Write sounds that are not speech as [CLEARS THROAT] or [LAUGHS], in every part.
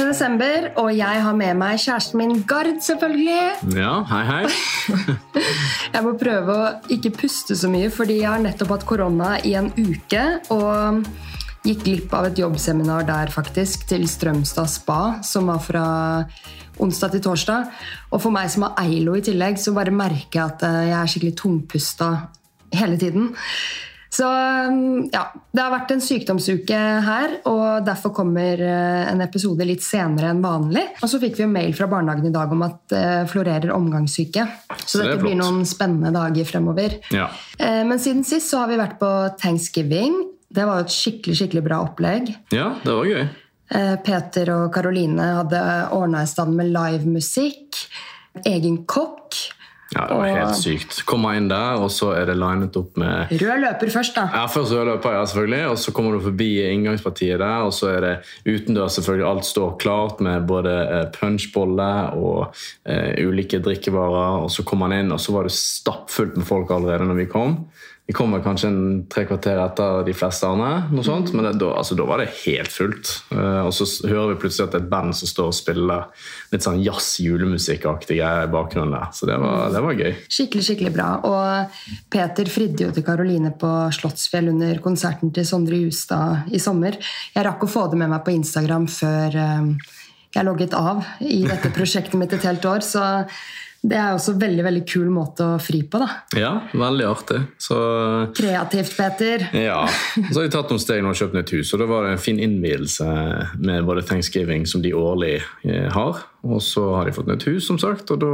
1. desember, og jeg har med meg kjæresten min Gard, selvfølgelig. Ja, hei, hei. [LAUGHS] Jeg må prøve å ikke puste så mye, fordi jeg har nettopp hatt korona i en uke. Og gikk glipp av et jobbseminar der, faktisk, til Strømstad spa, som var fra onsdag til torsdag. Og for meg som har Eilo i tillegg, så bare merker jeg at eh, jeg er skikkelig tungpusta hele tiden. Så um, ja, Det har vært en sykdomsuke her, og derfor kommer eh, en episode litt senere enn vanlig. Og så fikk vi en mail fra barnehagen i dag om at det florerer omgangssyke. Så, Så det dette blir noen spennende dager fremover. Ja. Eh, Men siden sist så har vi vært på thanksgiving. Det var jo et skikkelig skikkelig bra opplegg. ja, det var gøy. Eh, Peter og Karoline hadde ordna i stand med livemusikk. Egen kokk. Ja, Det var Og- helt sykt. Kommer inn der, og så er det linet opp med Rød løper først, da. ja, Først rødløper, ja, selvfølgelig, og så kommer du forbi inngangspartiet der, og så er det utendørs selvfølgelig. Alt står klart med både punchboller punchbolle og uh, ulike drikkevarer. og Så kom han inn, og så var det stappfullt med folk allerede når vi kom. Vi kommer kanskje en tre kvarter etter de fleste andre, noe sånt, men det, da, altså, da var det helt fullt. Uh, og så hører vi plutselig at det er et band som står og spiller litt sånn jazz-julemusikkaktig i bakgrunnen der. Så det var, det var gøy. Skikkelig, skikkelig bra. Og Peter fridde jo til Karoline på Slottsfjell under konserten til Sondre Justad i sommer. Jeg rakk å få det med meg på Instagram før uh, jeg logget av i dette [LAUGHS] prosjektet mitt et helt år. Så det er også en veldig veldig kul måte å fri på. da. Ja, veldig artig. Så Kreativt, Peter. Ja, så har vi tatt noen steg nå og kjøpt nytt hus, og da var det en fin innvielse med både Thanksgiving, som de årlig eh, har, og så har de fått nytt hus, som sagt, og da,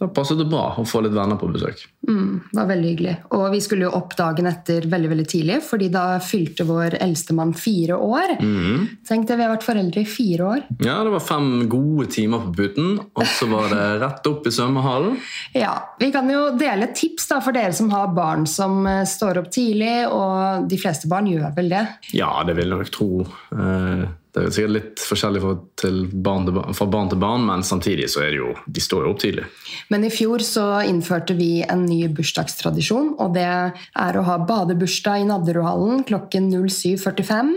da passet det bra å få litt venner på besøk. Mm, det var veldig hyggelig. Og vi skulle jo opp dagen etter veldig veldig tidlig, fordi da fylte vår eldstemann fire år. Tenk det, vi har vært foreldre i fire år. Ja, det var fem gode timer på puten, og så var det rett opp i svømmehallen. Ja, Vi kan jo dele tips da for dere som har barn som eh, står opp tidlig, og de fleste barn gjør vel det. Ja, det vil jeg nok tro. Eh, Det er sikkert litt forskjellig barn barn- fra barn til barn, men samtidig så er det jo, de står jo opp tidlig. Men i fjor så innførte vi en ny bursdagstradisjon, og det er å ha badebursdag i Nadderudhallen klokken 07.45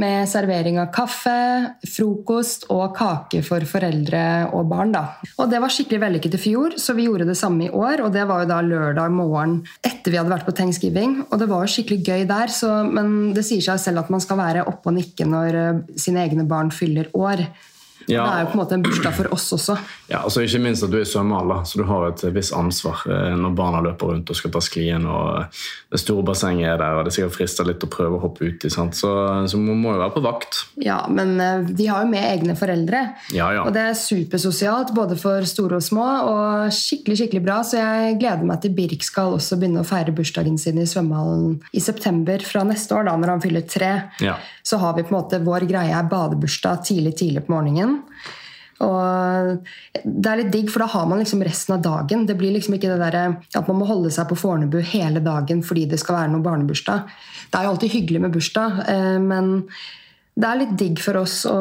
med servering av kaffe, frokost og kake for foreldre og barn. da. Og det var skikkelig vellykket i fjor, så vi gjorde det samme i år, og det var jo da lørdag morgen etter vi hadde vært på Thanksgiving, og det var jo skikkelig gøy der, så, men det sier seg selv at man skal være oppe og nikke når eh, sine egne barn fyller år. Ja. Det er jo på en måte en bursdag for oss også. Ja, altså Ikke minst at du er svømmehall, da, så du har et visst ansvar eh, når barna løper rundt og skal ta sklien. og Det store bassenget er der, og det er sikkert frister litt å prøve å hoppe uti. Så, så man må jo være på vakt. Ja, men eh, de har jo med egne foreldre. Ja, ja. Og det er supersosialt, både for store og små, og skikkelig skikkelig bra. Så jeg gleder meg til Birk skal også begynne å feire bursdagen sin i svømmehallen i september fra neste år, da, når han fyller tre. Ja. Så har vi på en måte vår greie er badebursdag tidlig, tidlig på morgenen. Og det er litt digg, for da har man liksom resten av dagen. Det blir liksom ikke det der at man må holde seg på Fornebu hele dagen fordi det skal være noe barnebursdag. Det er jo alltid hyggelig med bursdag, eh, men det er litt digg for oss å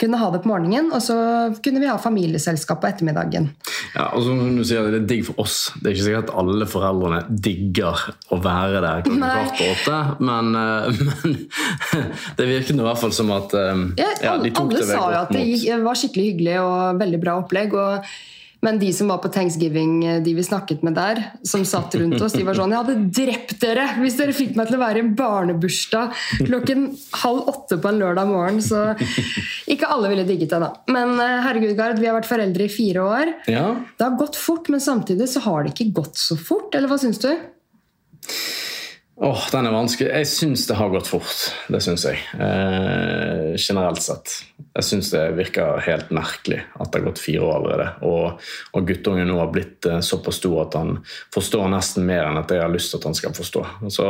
kunne ha det på morgenen, og så kunne vi ha familieselskap på ettermiddagen. Ja, og som du sier, Det er digg for oss. Det er ikke sikkert at alle foreldrene digger å være der klokken kvart på åtte, men, eh, men [LAUGHS] det virket i hvert fall som at eh, Ja, ja, de tok alle det Alle sa jo at det var skikkelig hyggelig og veldig bra opplegg. Og, men de som var på Thanksgiving, de vi snakket med der, som satt rundt oss, de var sånn Jeg hadde drept dere hvis dere fikk meg til å være i en barnebursdag klokken halv åtte på en lørdag morgen. Så ikke alle ville digget det, da. Men eh, herregud, Gard, vi har vært foreldre i fire år. Ja, Det har gått fort, men samtidig så har det ikke gått så fort. Eller hva syns du? Åh, den er vanskelig. Jeg syns det har gått fort. Det syns jeg. Eh, generelt sett. Jeg syns det virker helt merkelig at det har gått fire år allerede. Og, og guttungen nå har blitt eh, såpass stor at han forstår nesten mer enn at jeg har lyst til at han skal forstå. Så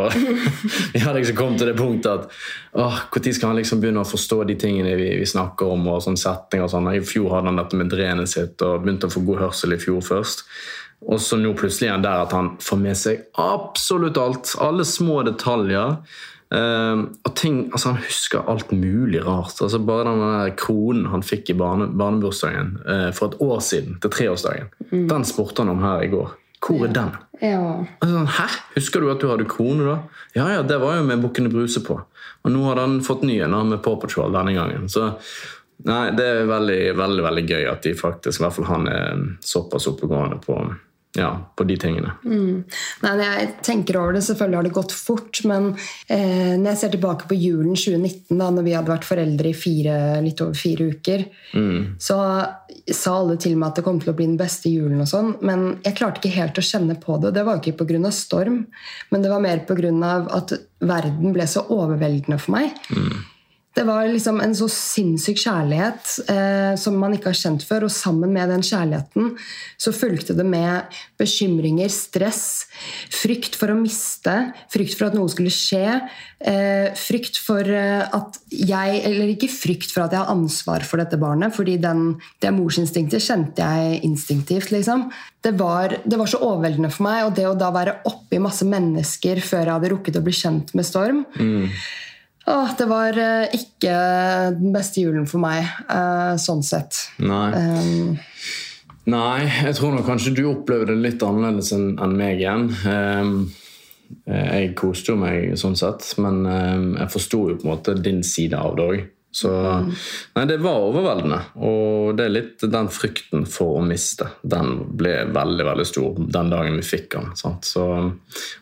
Vi har liksom kommet til det punktet at åh, når skal han liksom begynne å forstå de tingene vi, vi snakker om? og sånn setting og sånn. I fjor hadde han dette med drenet sitt og begynte å få god hørsel i fjor først. Og så nå plutselig er han der at han får med seg absolutt alt. Alle små detaljer. Uh, og ting, altså Han husker alt mulig rart. Altså Bare den der kronen han fikk i barne, barnebursdagen uh, for et år siden, til treårsdagen, den spurte han om her i går. Hvor er den? Ja. Altså, sånn, Hæ? Husker du at du hadde krone da? Ja, ja, det var jo med Bukkene Bruse på. Og nå hadde han fått ny en med Paw Patrol denne gangen. Så Nei, det er veldig, veldig veldig gøy at de faktisk, i hvert fall han er såpass oppegående på, ja, på de tingene. Mm. Nei, når jeg tenker over det, selvfølgelig har det gått fort, men eh, når jeg ser tilbake på julen 2019, da når vi hadde vært foreldre i fire, litt over fire uker, Mm. så sa alle til meg at det kom til å bli den beste julen, og sånn, men jeg klarte ikke helt å kjenne på det. Det var jo ikke pga. storm, men det var mer pga. at verden ble så overveldende for meg. Det var liksom en så sinnssyk kjærlighet eh, som man ikke har kjent før. Og sammen med den kjærligheten så fulgte det med bekymringer, stress, frykt for å miste, frykt for at noe skulle skje, eh, frykt for eh, at jeg Eller ikke frykt for at jeg har ansvar for dette barnet, fordi den, det morsinstinktet kjente jeg instinktivt, liksom. Det var, det var så overveldende for meg, og det å da være oppi masse mennesker før jeg hadde rukket å bli kjent med Storm Åh, det var eh, ikke den beste julen for meg, eh, sånn sett. Nei. Um, Nei, jeg tror nok kanskje du opplevde det litt annerledes enn meg igjen. Ehm, eh, jeg koste jo meg sånn sett, men ehm, jeg forsto jo på en måte din side av det òg. Så Nei, det var overveldende. Og det er litt den frykten for å miste. Den ble veldig, veldig stor den dagen vi fikk den. Sant? Så,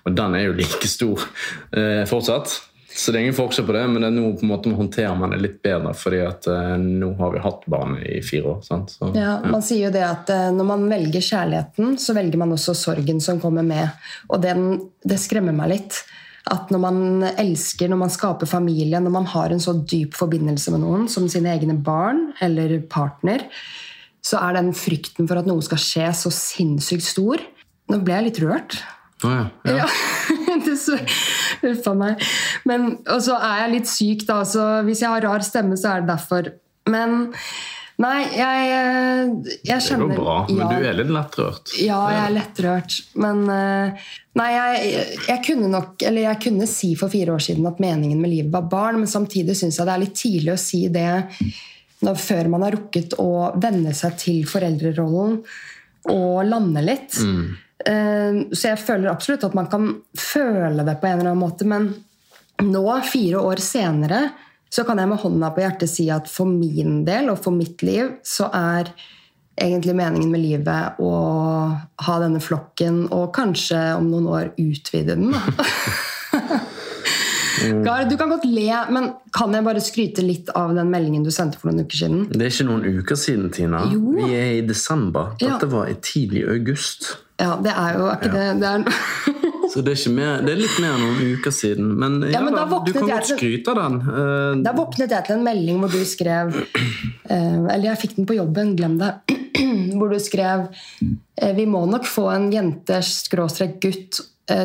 og den er jo like stor eh, fortsatt. Så det er ingen forskjell på det, men det er nå på en måte håndterer man det litt bedre, fordi at uh, nå har vi hatt barn i fire år. Sant? Så, ja, man sier jo det at uh, når man velger kjærligheten, så velger man også sorgen som kommer med. Og den, det skremmer meg litt. At når man elsker, når man skaper familie, når man har en så dyp forbindelse med noen som sine egne barn eller partner, så er den frykten for at noe skal skje, så sinnssykt stor. Nå ble jeg litt rørt. Å ja, ja. Ja. [LAUGHS] det Uff a meg. Men, og så er jeg litt syk, da. Så hvis jeg har rar stemme, så er det derfor. Men nei, jeg, jeg Det kjenner går bra, men ja, du er litt lettrørt. Ja, jeg er lettrørt. Men eh, nei, jeg, jeg kunne nok Eller jeg kunne si for fire år siden at meningen med livet var barn, men samtidig syns jeg det er litt tidlig å si det når, før man har rukket å venne seg til foreldrerollen og lande litt. Eh, Så jeg føler absolutt at man kan føle det på en eller annen måte, men nå, fire år senere, så kan jeg med hånda på hjertet si at for min del og for mitt liv så er egentlig meningen med livet å ha denne flokken og kanskje om noen år utvide den. [LAUGHS] Gard, du kan godt le, men kan jeg bare skryte litt av den meldingen du sendte for noen uker siden? Det er ikke noen uker siden, Tina. Jo. Vi er i desember. Ja. Dette var i tidlig august. Ja, det er jo er ikke det, det er, [LAUGHS] Så det er, mer, det er litt mer enn noen uker siden. Men, ja, men da da, du kan godt skryte av den. Uh, Da våknet jeg til en melding hvor du skrev uh, [CLEARS THROAT] Eller jeg fikk den på jobben, glem det. [CLEARS THROAT] Hvor du skrev uh, Vi må nok få en jente-gutt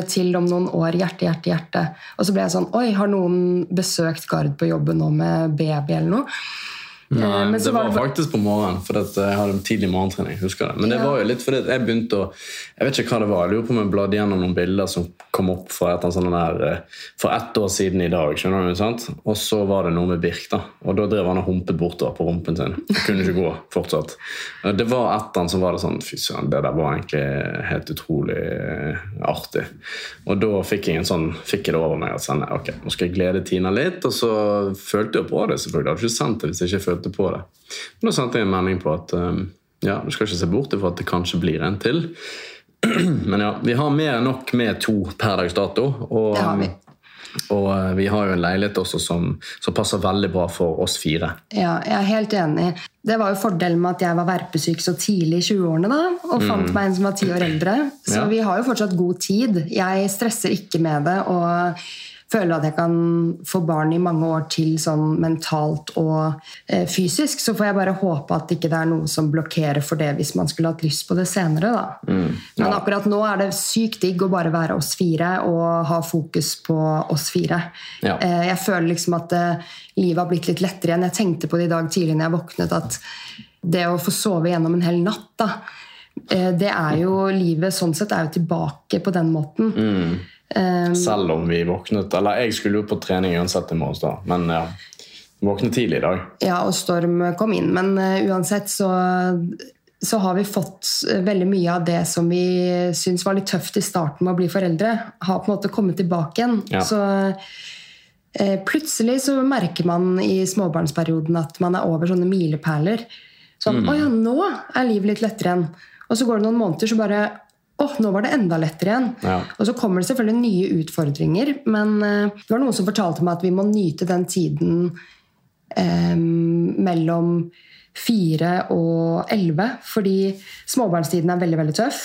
til om noen år. Hjerte, hjerte, hjerte. Og så ble jeg sånn Oi, har noen besøkt Gard på jobben nå med baby eller noe? Nei, Eh, men så det var var faktisk på morgenen, for at jeg hadde en tidlig morgentrening. husker det. Men det Ja. var jo litt fordi jeg begynte å Jeg vet ikke hva det var. Jeg lurer på om jeg bladde gjennom noen bilder som kom opp for et annet der, eh, for ett år siden i dag. skjønner du, sant? Og så var det noe med Birk, da. Og da drev han og humpet bortover på rumpen sin. Kunne ikke gå fortsatt. Eh, Det var et eller annet som var det sånn Fy søren, det der var egentlig helt utrolig eh, artig. Og da fikk jeg en sånn, fikk jeg det over meg at sånn, ok, nå skal jeg glede Tina litt. Og så følte jeg på det, selvfølgelig. Jeg hadde ikke sendt det hvis jeg ikke følte på det. Men da sendte jeg en melding på at um, ja, du skal ikke se bort fra at det kanskje blir en til. [CLEARS THROAT] Men ja, vi har mer enn nok med to per dags dato. Og, Det har vi. og eh, vi har jo en leilighet også som, som passer veldig bra for oss fire. Ja, jeg er helt enig. Det var jo fordelen med at jeg var verpesyk så tidlig i 20-årene da, og fant meg en som var ti år eldre. Så Ja. vi har jo fortsatt god tid. Jeg stresser ikke med det og føler at jeg kan få barn i mange år til sånn mentalt og eh, fysisk. Så får jeg bare håpe at ikke det er noe som blokkerer for det hvis man skulle hatt lyst på det senere. da. Men akkurat nå er det sykt digg å bare være oss fire og ha fokus på oss fire. Ja. Eh, Jeg føler liksom at eh, livet har blitt litt lettere igjen. Jeg tenkte på det i dag tidlig når jeg våknet, at det å få sove gjennom en hel natt, da, eh, det er jo Livet sånn sett er jo tilbake på den måten. Eh, Selv om vi våknet Eller jeg skulle jo på trening uansett i morges, da. Men ja, våknet tidlig i dag. Ja, og Storm kom inn. Men uh, uansett så, så har vi fått eh, veldig mye av det som vi syns var litt tøft i starten med å bli foreldre, har på en måte kommet tilbake igjen. Ja. Så uh, plutselig så merker man i småbarnsperioden at man er over sånne milepæler. Sånn Å ja, nå er livet litt lettere igjen. Og så går det noen måneder, så bare Å, nå var det enda lettere igjen. Ja. Og så kommer det selvfølgelig nye utfordringer, men eh, det var noen som fortalte meg at vi må nyte den tiden eh, mellom fire og elleve. Fordi småbarnstiden er veldig, veldig tøff.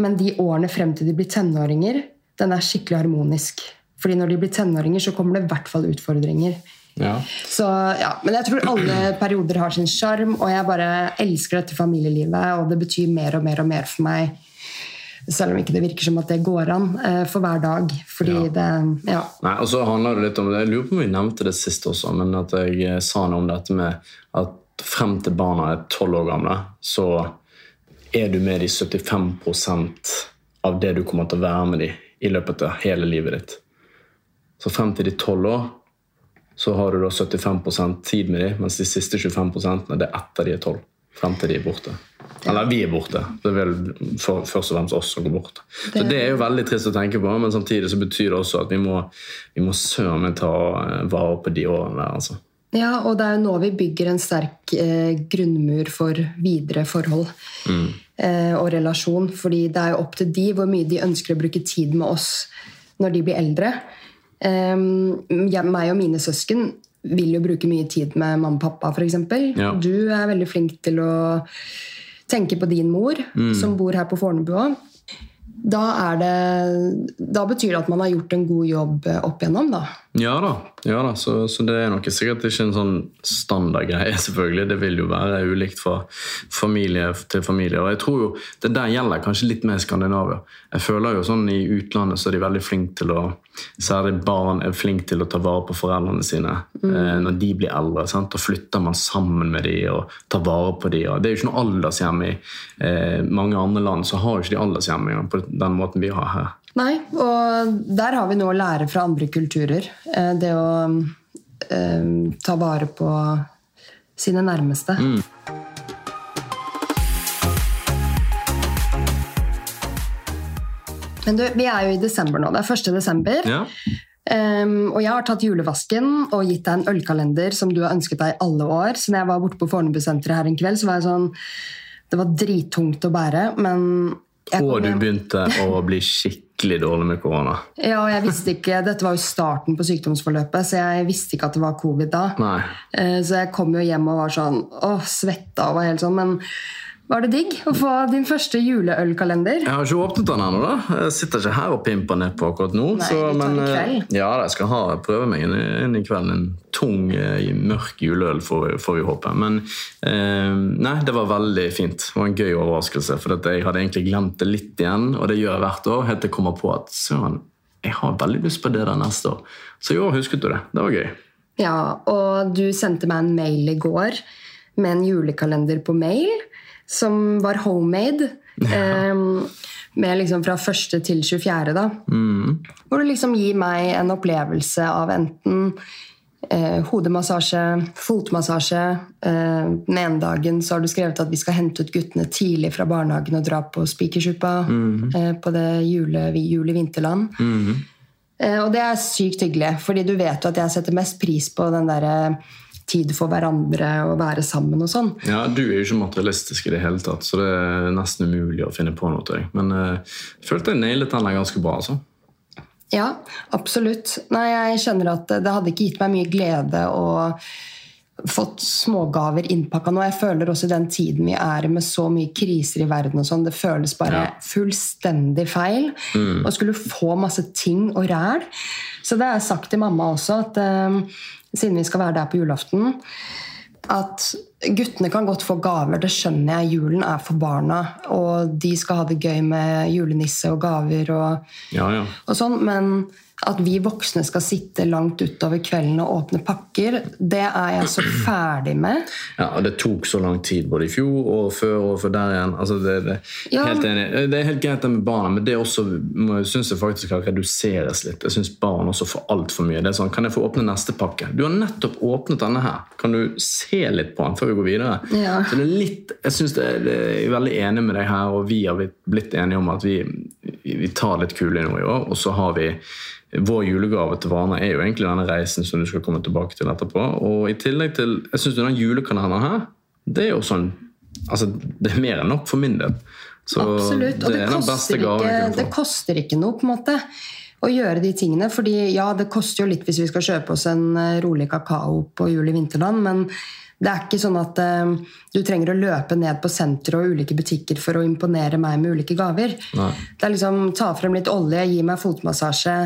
Men de årene frem til de blir tenåringer, den er skikkelig harmonisk. Fordi når de blir tenåringer, så kommer det i hvert fall utfordringer. Ja. Så, ja, men jeg tror alle perioder har sin sjarm, og jeg bare elsker dette familielivet. Og det betyr mer og mer og mer for meg. Selv om ikke det virker som at det går an eh, for hver dag. Fordi Ja. det Ja. Nei, og så handler det litt om Jeg lurer på om vi nevnte det sist også, men at jeg eh, sa noe om dette med at frem til barna er tolv år gamle, så er du med de 75% av det du kommer til å være med de i løpet av hele livet ditt. Så frem til de tolv år så har du da 75% tid med de, mens de siste 25 det er etter de er tolv. Frem til de er borte. Eller vi er borte. Det er vel for, først og fremst oss som går bort. Så Det- er jo veldig trist å tenke på, men samtidig så betyr det også at vi må, vi må søren meg ta eh, vare på de årene der. altså. Ja, og det er jo nå vi bygger en sterk eh, grunnmur for videre forhold eh, og relasjon. Fordi det er jo opp til de hvor mye de ønsker å bruke tid med oss når de blir eldre. Eh, jeg, meg og mine søsken vil jo bruke mye tid med mamma og pappa, f.eks. Ja. Du er veldig flink til å tenke på din mor, som bor her på Fornebu òg. Da, da betyr det at man har gjort en god jobb eh, opp igjennom, da. Ja da, ja da. Så, så det er nok sikkert ikke en sånn standardgreie, [LAUGHS] selvfølgelig. Det vil jo være ulikt fra familie til familie. Og jeg tror jo det der gjelder kanskje litt mer i Skandinavia. Jeg føler jo sånn i utlandet så er de veldig flinke til å Særlig barn er flinke til å ta vare på foreldrene sine eh, når de blir eldre. Sant? Da flytter man sammen med dem og tar vare på dem. Det er jo ikke noe aldershjem i eh, mange andre land, så har jo ikke de aldershjem på den måten vi har her. Nei, og der har vi noe å lære fra andre kulturer. Eh, Det å eh, ta vare på sine nærmeste. Men du, vi er jo i desember nå. Det er 1. desember. Ja. Um, og jeg har tatt julevasken og gitt deg en ølkalender som du har ønsket deg i alle år. Så når jeg var borte på Fornebusenteret her en kveld, så var jeg sånn Det var drittungt å bære, men Og du begynte å bli skikkelig dårlig med korona. Ja, og jeg visste ikke, Dette var jo starten på sykdomsforløpet, så jeg visste ikke at det var covid da. Nei. Eh, Så jeg kom jo hjem og var sånn åh, svetta og var helt sånn. Men var det digg å få din første juleølkalender? Jeg har ikke åpnet den ennå. da. Jeg sitter ikke her og pimper nedpå akkurat nå. Nei, så, men, en eh. Ja, jeg skal ha, prøve meg inn, i- inn i kvelden. En tung, eh, mørk juleøl, får, vi- får vi håpe. Men eh, nei, det var veldig fint. Det var en gøy overraskelse. For jeg hadde egentlig glemt det litt igjen, og det gjør jeg hvert år. Helt til jeg kommer på at søren, jeg har veldig lyst på det der neste år. Så i år husket du det. Det var gøy. Ja, og du sendte meg en mail i går med en julekalender på mail som var homemade. eh, med liksom fra 1. til 24., da. Hvor du liksom gir meg en opplevelse av enten eh, hodemassasje, fotmassasje. Eh, den ene dagen så har du skrevet at vi skal hente ut guttene tidlig fra barnehagen og dra på Spikersuppa eh, på det jule, jule-vinterland. Eh, Og det er sykt hyggelig, fordi du vet jo at jeg setter mest pris på den der tid for hverandre og være sammen og sånn. Ja, Du er jo ikke materialistisk i det hele tatt, så det er nesten umulig å finne på noe til deg. Men eh, jeg følte jeg nailet den der ganske bra. altså. Ja, absolutt. Nei, jeg kjenner at det hadde ikke gitt meg mye glede å fått smågaver innpakka nå. Jeg føler også den tiden vi er i med så mye kriser i verden og sånn, det føles bare Ja. fullstendig feil. Å skulle få masse ting og ræl. Så det har jeg sagt til mamma også, at eh, siden vi skal være der på julaften at guttene kan godt få gaver, det skjønner jeg. Julen er for barna, og de skal ha det gøy med julenisse og gaver og Ja, ja. og sånn, men at vi voksne skal sitte langt utover kvelden og åpne pakker, det er jeg så ferdig med. Ja, og Det tok så lang tid både i fjor og før og før der igjen. Altså, det, det, Ja. helt enig. det er helt greit det med barna, men det også syns jeg faktisk kan reduseres litt. Jeg syns barn også får altfor mye. Det er sånn, Kan jeg få åpne neste pakke? Du har nettopp åpnet denne her. Kan du se litt på den før vi går videre? Ja. Så det er litt, Jeg synes det, det, jeg er veldig enig med deg her, og vi har blitt enige om at vi vi tar litt kule nå i år. Og så har vi vår julegave til Vana er jo egentlig denne reisen som du skal komme tilbake til etterpå. Og i tillegg til Jeg syns den julekalenderen her, det er jo sånn Altså, det er mer enn nok for min del. Så Absolutt. Og det, det, koster ikke, det koster ikke noe, på en måte å gjøre de tingene. fordi ja, det koster jo litt hvis vi skal kjøpe oss en eh, rolig kakao på jul i vinterland, men det er ikke sånn at uh, du trenger å løpe ned på senteret og ulike butikker for å imponere meg med ulike gaver. Nei. Det er liksom ta frem litt olje, gi meg fotmassasje.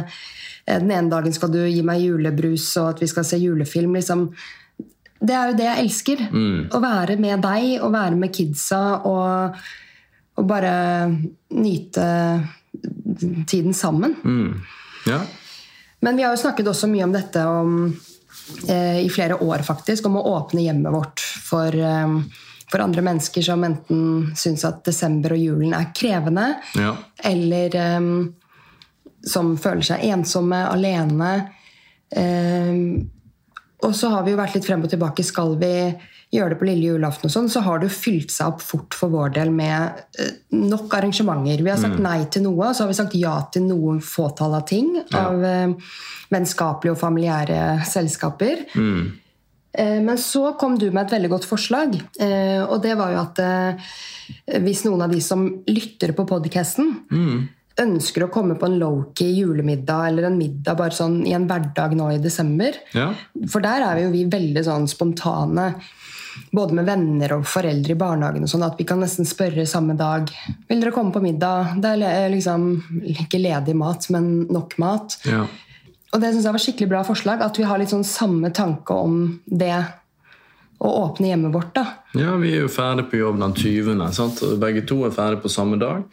Eh, den ene dagen skal du gi meg julebrus og at vi skal se julefilm. liksom. Det er jo det jeg elsker. Mm. Å være med deg og være med kidsa og, og bare nyte tiden sammen. Mm. Ja. Men vi har jo snakket også mye om dette om, i flere år, faktisk, om å åpne hjemmet vårt for, eh, for andre mennesker som enten syns at desember og julen er krevende, ja. eller eh, som føler seg ensomme, alene. Eh, og så har vi jo vært litt frem og tilbake. Skal vi gjøre det på lille julaften, og sånn, så har det jo fylt seg opp fort for vår del med eh, nok arrangementer. Vi har sagt mm. nei til noe, og så har vi sagt ja til noen fåtall av ting. Ja. Av eh, vennskapelige og familiære selskaper. Mm. Eh, men så kom du med et veldig godt forslag, og det var jo at hvis noen av de som lytter på podkasten, mm ønsker å komme på en low-key julemiddag eller en middag bare sånn i en hverdag nå i desember. Ja. For der er vi jo vi veldig sånn spontane. Både med venner og foreldre i barnehagen. og sånn, At vi kan nesten spørre samme dag vil dere komme på middag. Det er liksom ikke ledig mat, men nok mat. Ja. Og det synes jeg var skikkelig bra forslag. At vi har litt sånn samme tanke om det å åpne hjemmet vårt. da. Ja, vi er jo ferdig på jobb den 20. Sant? Begge to er ferdig på samme dag.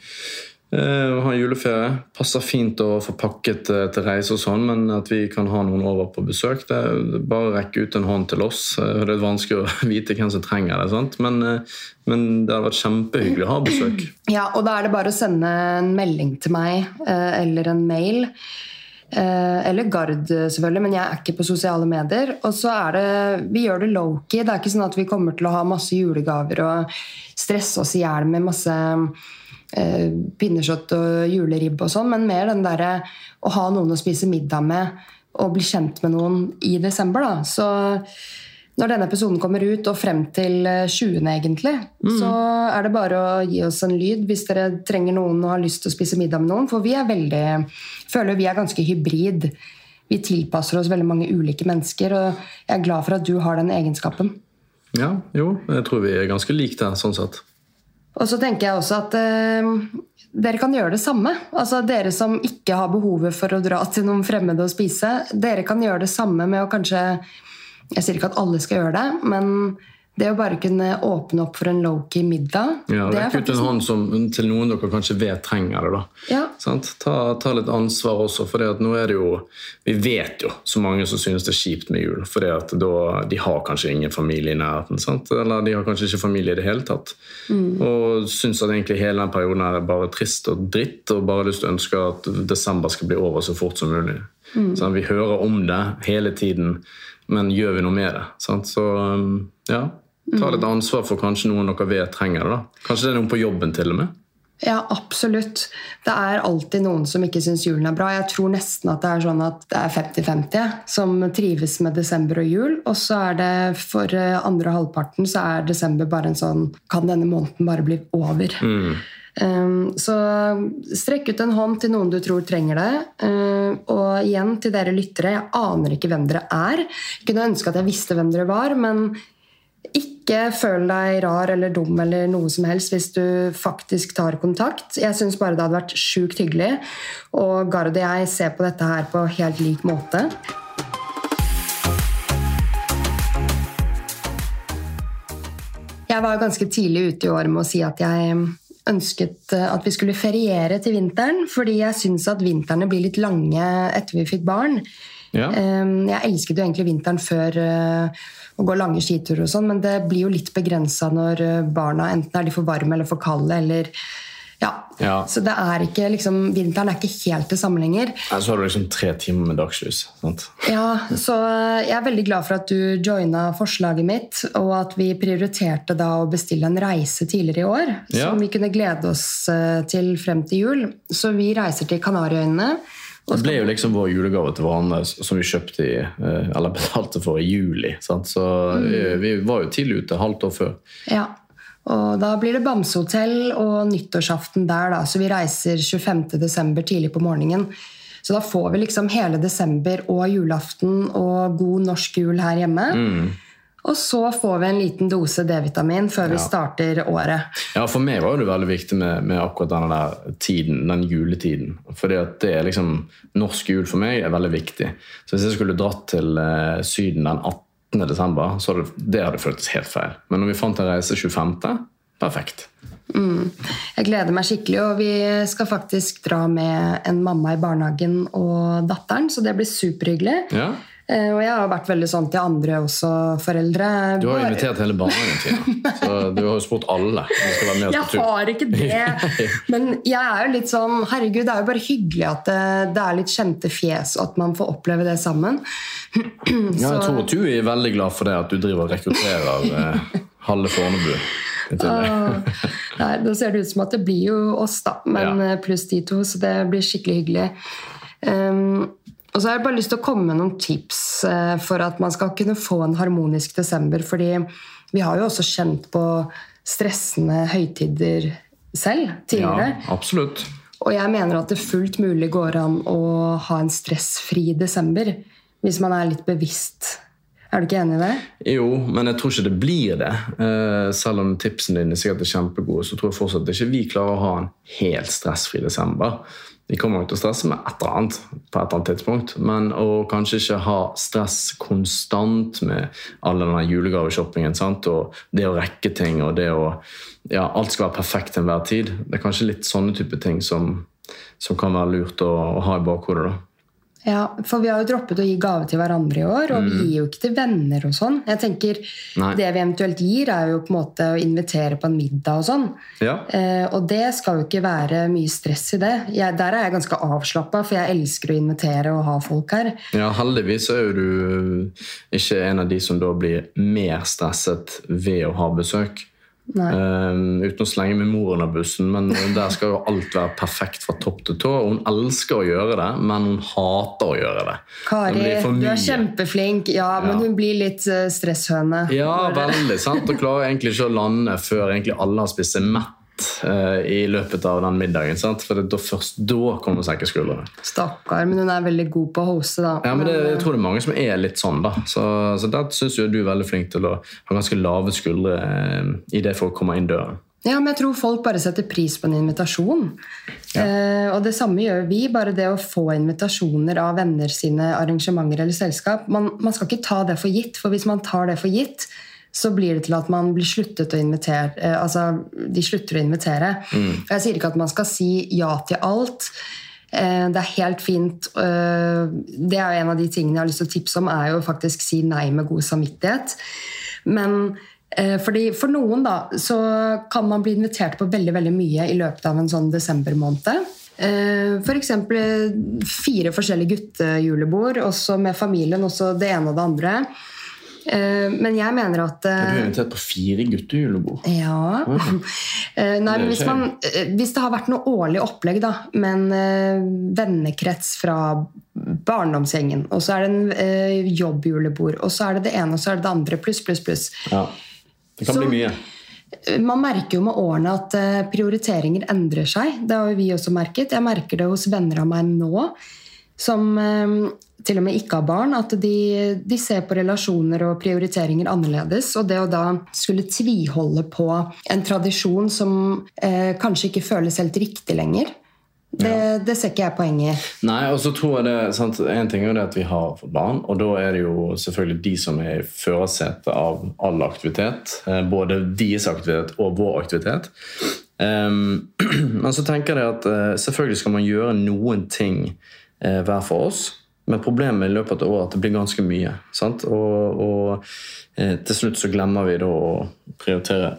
Uh, ha juleferie. Passer fint å få pakket uh, til reise og sånn, men at vi kan ha noen over på besøk, det er bare å rekke ut en hånd til oss. Uh, det er vanskelig å [LAUGHS] vite hvem som trenger det? Men, men det hadde vært kjempehyggelig å ha besøk. [CLEARS THROAT] Ja, og da er det bare å sende en melding til meg eller en mail. Eller Gard, selvfølgelig, men jeg er ikke på sosiale medier. Og så er det, Vi gjør det low-key. Det er ikke sånn at vi kommer til å ha masse julegaver og stresse oss i hjel med masse eh, pinnekjøtt og juleribb og sånn, men mer den derre å ha noen å spise middag med og bli kjent med noen i desember. da. Så når denne episoden kommer ut, og frem til 20. Eh, egentlig, mm. så er det bare å gi oss en lyd hvis dere trenger noen og har lyst til å spise middag med noen. For vi er veldig, føler vi er ganske hybrid. Vi tilpasser oss veldig mange ulike mennesker, og jeg er glad for at du har den egenskapen. Ja, jo, jeg tror vi er ganske like der, sånn sett. Og så tenker jeg også at eh, dere kan gjøre det samme. Altså Dere som ikke har behovet for å dra til noen fremmede og spise. Dere kan gjøre det samme med å kanskje Jeg sier ikke at alle skal gjøre det, men det å bare kunne åpne opp for en low-key middag Ja, Rekk ut en hånd som, til noen dere kanskje vet trenger det. da. Ja. Ta, ta, litt ansvar også, for nå er det jo Vi vet jo så mange som synes det er kjipt med jul. For de har kanskje ingen familie i nærheten. Sant? Eller de har kanskje ikke familie i det hele tatt. Mm. Og syns at egentlig hele den perioden er bare trist og dritt, og bare lyst til å ønske at desember skal bli over så fort som mulig. Mm. Sånn, vi hører om det hele tiden, men gjør vi noe med det? Sant? Så ja. Ta litt ansvar for kanskje noen dere vet trenger det. da. Kanskje det er noen på jobben til og med? Ja, absolutt. Det er alltid noen som ikke syns julen er bra. Jeg tror nesten at det er sånn at det er 50-50 som trives med desember og jul. Og så er det for eh, andre halvparten så er desember bare en sånn Kan denne måneden bare bli over? Mm. Um, så strekk ut en hånd til noen du tror trenger det. Uh, og igjen til dere lyttere, jeg aner ikke hvem dere er. Jeg kunne ønske at jeg visste hvem dere var, men ikke føl deg rar eller dum eller noe som helst hvis du faktisk tar kontakt. Jeg syns bare det hadde vært sjukt hyggelig. Og Gard og jeg ser på dette her på helt lik måte. Jeg var ganske tidlig ute i år med å si at jeg ønsket at vi skulle feriere til vinteren, fordi jeg syns at vintrene blir litt lange etter vi fikk barn. Ja. Jeg elsket jo egentlig vinteren før eh, å gå lange skiturer og sånn, men det blir jo litt begrensa når eh, barna enten er de for varme eller for kalde, eller Ja. Ja. Så det er ikke liksom, vinteren er ikke helt det samme lenger. Ja, Så har du liksom tre timer med dagslys. sant? Ja, så jeg er veldig glad for at du joina forslaget mitt, og at vi prioriterte da å bestille en reise tidligere i år, Ja. som vi kunne glede oss eh, til frem til jul. Så vi reiser til Kanariøyene. Det ble jo liksom vår julegave til hverandre som vi kjøpte i, eh, eller [LAUGHS] betalte for i juli. sant? Så vi, vi var jo tidlig ute, halvt år før. Ja. Og da blir det Bamsehotell og nyttårsaften der, da. Så vi reiser 25. desember tidlig på morgenen. Så da får vi liksom hele desember og julaften og god norsk jul her hjemme. Og så får vi en liten dose D-vitamin før vi Ja. starter året. Ja, For meg var det veldig viktig med, med akkurat denne der tiden, den juletiden. Fordi at det er liksom, Norsk jul for meg er veldig viktig. Så hvis jeg skulle dratt til uh, Syden den 18. desember, så hadde det hadde føltes helt feil. Men når vi fant en reise 25., perfekt. Jeg gleder meg skikkelig, og vi skal faktisk dra med en mamma i barnehagen og datteren, så det blir superhyggelig. Ja, Og jeg har vært veldig sånn til andre også, foreldre. Du har invitert hele barnehagen, Tina. Så du har jo spurt alle Jeg har ikke det. [LAUGHS] Men jeg er jo litt sånn Herregud, det er jo bare hyggelig at det, det er litt kjente fjes, og at man får oppleve det sammen. Ja, [CLEARS THROAT] jeg tror at du er veldig glad for det at du driver og rekrutterer eh, halve Fornebu. Uh, Nei, Da ser det ut som at det blir jo oss, da. Men Ja. eh, pluss de to, så det blir skikkelig hyggelig. Um, og så har jeg bare lyst til å komme med noen tips eh, for at man skal kunne få en harmonisk desember. Fordi vi har jo også kjent på stressende høytider selv tidligere. Ja, absolutt. Og jeg mener at det fullt mulig går an å ha en stressfri desember. Hvis man er litt bevisst. Er du ikke enig i det? Jo, men jeg tror ikke det blir det. Eh, selv om tipsene dine sikkert er kjempegode, så tror jeg fortsatt ikke vi klarer å ha en helt stressfri desember. Vi kommer nok til å stresse med et eller annet på et eller annet tidspunkt, men å kanskje ikke ha stress konstant med all denne julegaveshoppingen sant? og det å rekke ting og det å ja, Alt skal være perfekt til enhver tid. Det er kanskje litt sånne type ting som, som kan være lurt å, å ha i bakhodet. da. Ja, For vi har jo droppet å gi gave til hverandre i år, og vi gir jo ikke til venner og sånn. Jeg tenker Nei. Det vi eventuelt gir, er jo på en måte å invitere på en middag og sånn. Ja. Eh, og det skal jo ikke være mye stress i det. Jeg, der er jeg ganske avslappa, for jeg elsker å invitere og ha folk her. Ja, heldigvis er jo du ikke en av de som da blir mer stresset ved å ha besøk. Um, uten å slenge med mor under bussen, men der skal jo alt være perfekt fra topp til tå. Hun elsker å gjøre det, men hun hater å gjøre det. Kari, du er kjempeflink, ja, men Ja. hun blir litt eh, stresshøne. Ja, veldig sant. Og klarer egentlig ikke å lande før egentlig alle har spist seg mett i løpet av den middagen. sant? For det, da, først da kommer senke skuldrene. Stakkar, men hun er veldig god på å hoste, da. Ja, men det, Jeg tror det er mange som er litt sånn. da. Så, så der syns du er veldig flink til å ha ganske lave skuldre eh, i det for å komme inn døren. Ja, men jeg tror folk bare setter pris på en invitasjon. Eh, og det samme gjør vi. Bare det å få invitasjoner av venner sine arrangementer eller selskap. Man, man skal ikke ta det for gitt, for hvis man tar det for gitt, så blir det til at man blir sluttet å invitere eh, Altså, de slutter å invitere. Mm. Jeg sier ikke at man skal si ja til alt. Eh, Det er helt fint. eh, Det er jo en av de tingene jeg har lyst til å tipse om, er jo faktisk si nei med god samvittighet. Men fordi For noen da, så kan man bli invitert på veldig veldig mye i løpet av en sånn desembermåned. F.eks. For fire forskjellige guttejulebord, også med familien, også det ene og det andre. Eh, Men jeg mener at Du eh, er invitert på fire guttejulebord. ja. [LAUGHS] Eh, Nei, men hvis, man, eh, hvis det har vært noe årlig opplegg, da, med en eh, vennekrets fra barndomsgjengen, og så er det en eh, jobbjulebord, og så er det det ene og så er det det andre, pluss, pluss, pluss. Ja. Det kan Så- bli mye. Eh, Man merker jo med årene at eh, prioriteringer endrer seg. Det har vi også merket. Jeg merker det hos venner av meg nå, som eh, til og med ikke har barn, at de, de ser på relasjoner og prioriteringer annerledes. Og det å da skulle tviholde på en tradisjon som eh, kanskje ikke føles helt riktig lenger, det, det ser ikke jeg poenget i. Nei, og så tror jeg det, sant, En ting er jo det at vi har fått barn, og da er det jo selvfølgelig de som er i førersetet av all aktivitet. eh, Både deres aktivitet og vår aktivitet. Um, [CLEARS THROAT] men så tenker jeg at eh, selvfølgelig skal man gjøre noen ting eh, hver for oss. Men problemet i løpet av året er at det blir ganske mye. Sant? Og, og eh, til slutt så glemmer vi da å prioritere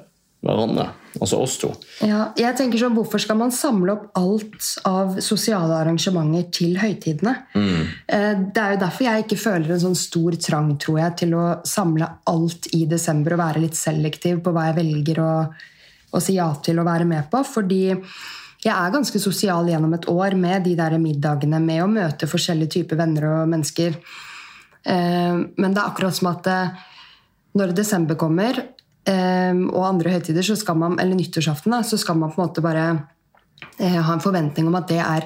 hverandre. Altså oss to. Ja, jeg tenker sånn, Hvorfor skal man samle opp alt av sosiale arrangementer til høytidene? Eh, Det er jo derfor jeg ikke føler en sånn stor trang tror jeg, til å samle alt i desember og være litt selektiv på hva jeg velger å, å si ja til å være med på. Fordi jeg er ganske sosial gjennom et år med de der middagene, med å møte forskjellige typer venner og mennesker. Eh, Men det er akkurat som at eh, når desember kommer, eh, og andre høytider, så skal man, eller nyttårsaften, da, så skal man på en måte bare ha en forventning om at det er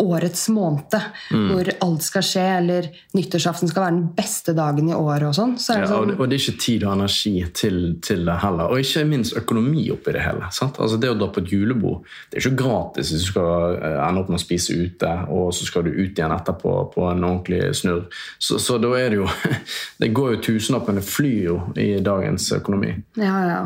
årets måned, hvor alt skal skje, eller nyttårsaften skal være den beste dagen i året og sånn. Så Ja, sånn, og det er ikke tid og energi til, til det heller. Og ikke minst økonomi oppi det hele. Altså Det å dra på et julebord det er ikke gratis hvis du skal eh, ende opp med å spise ute, og så skal du ut igjen etterpå på en ordentlig snurr. Så, så da er det jo [LAUGHS] Det går jo tusenlappene flyr jo i dagens økonomi. ja, ja.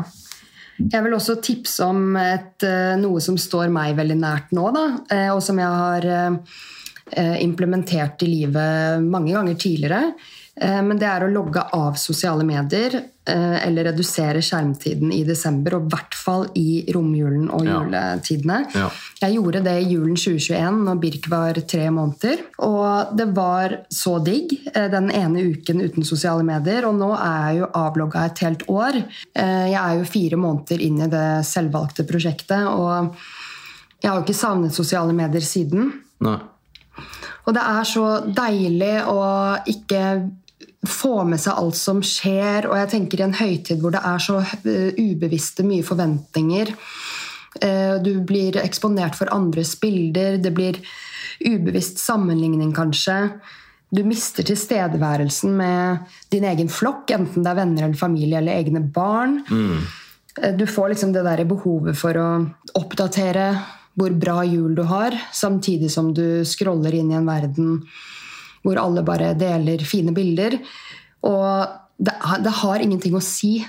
Jeg vil også tipse om et, eh, noe som står meg veldig nært nå, da, eh, og som jeg har eh, implementert i livet mange ganger tidligere. Eh, Men det er å logge av sosiale medier eh, eller redusere skjermtiden i desember, og i hvert fall i romjulen og juletidene. Ja. Jeg gjorde det i julen 2021, når Birk var tre måneder. Og det var så digg eh, den ene uken uten sosiale medier. Og nå er jeg jo avlogga et helt år. Jeg er jo fire måneder inn i det selvvalgte prosjektet, og jeg har jo ikke savnet sosiale medier siden. Nei. Og det er så deilig å ikke få med seg alt som skjer. Og jeg tenker i en høytid hvor det er så eh, ubevisste mye forventninger. eh, Du blir eksponert for andres bilder. Det blir ubevisst sammenligning, kanskje. Du mister tilstedeværelsen med din egen flokk, enten det er venner eller familie eller egne barn. Mm. Du får liksom det der behovet for å oppdatere hvor bra jul du har, samtidig som du scroller inn i en verden hvor alle bare deler fine bilder. Og det, det har ingenting å si.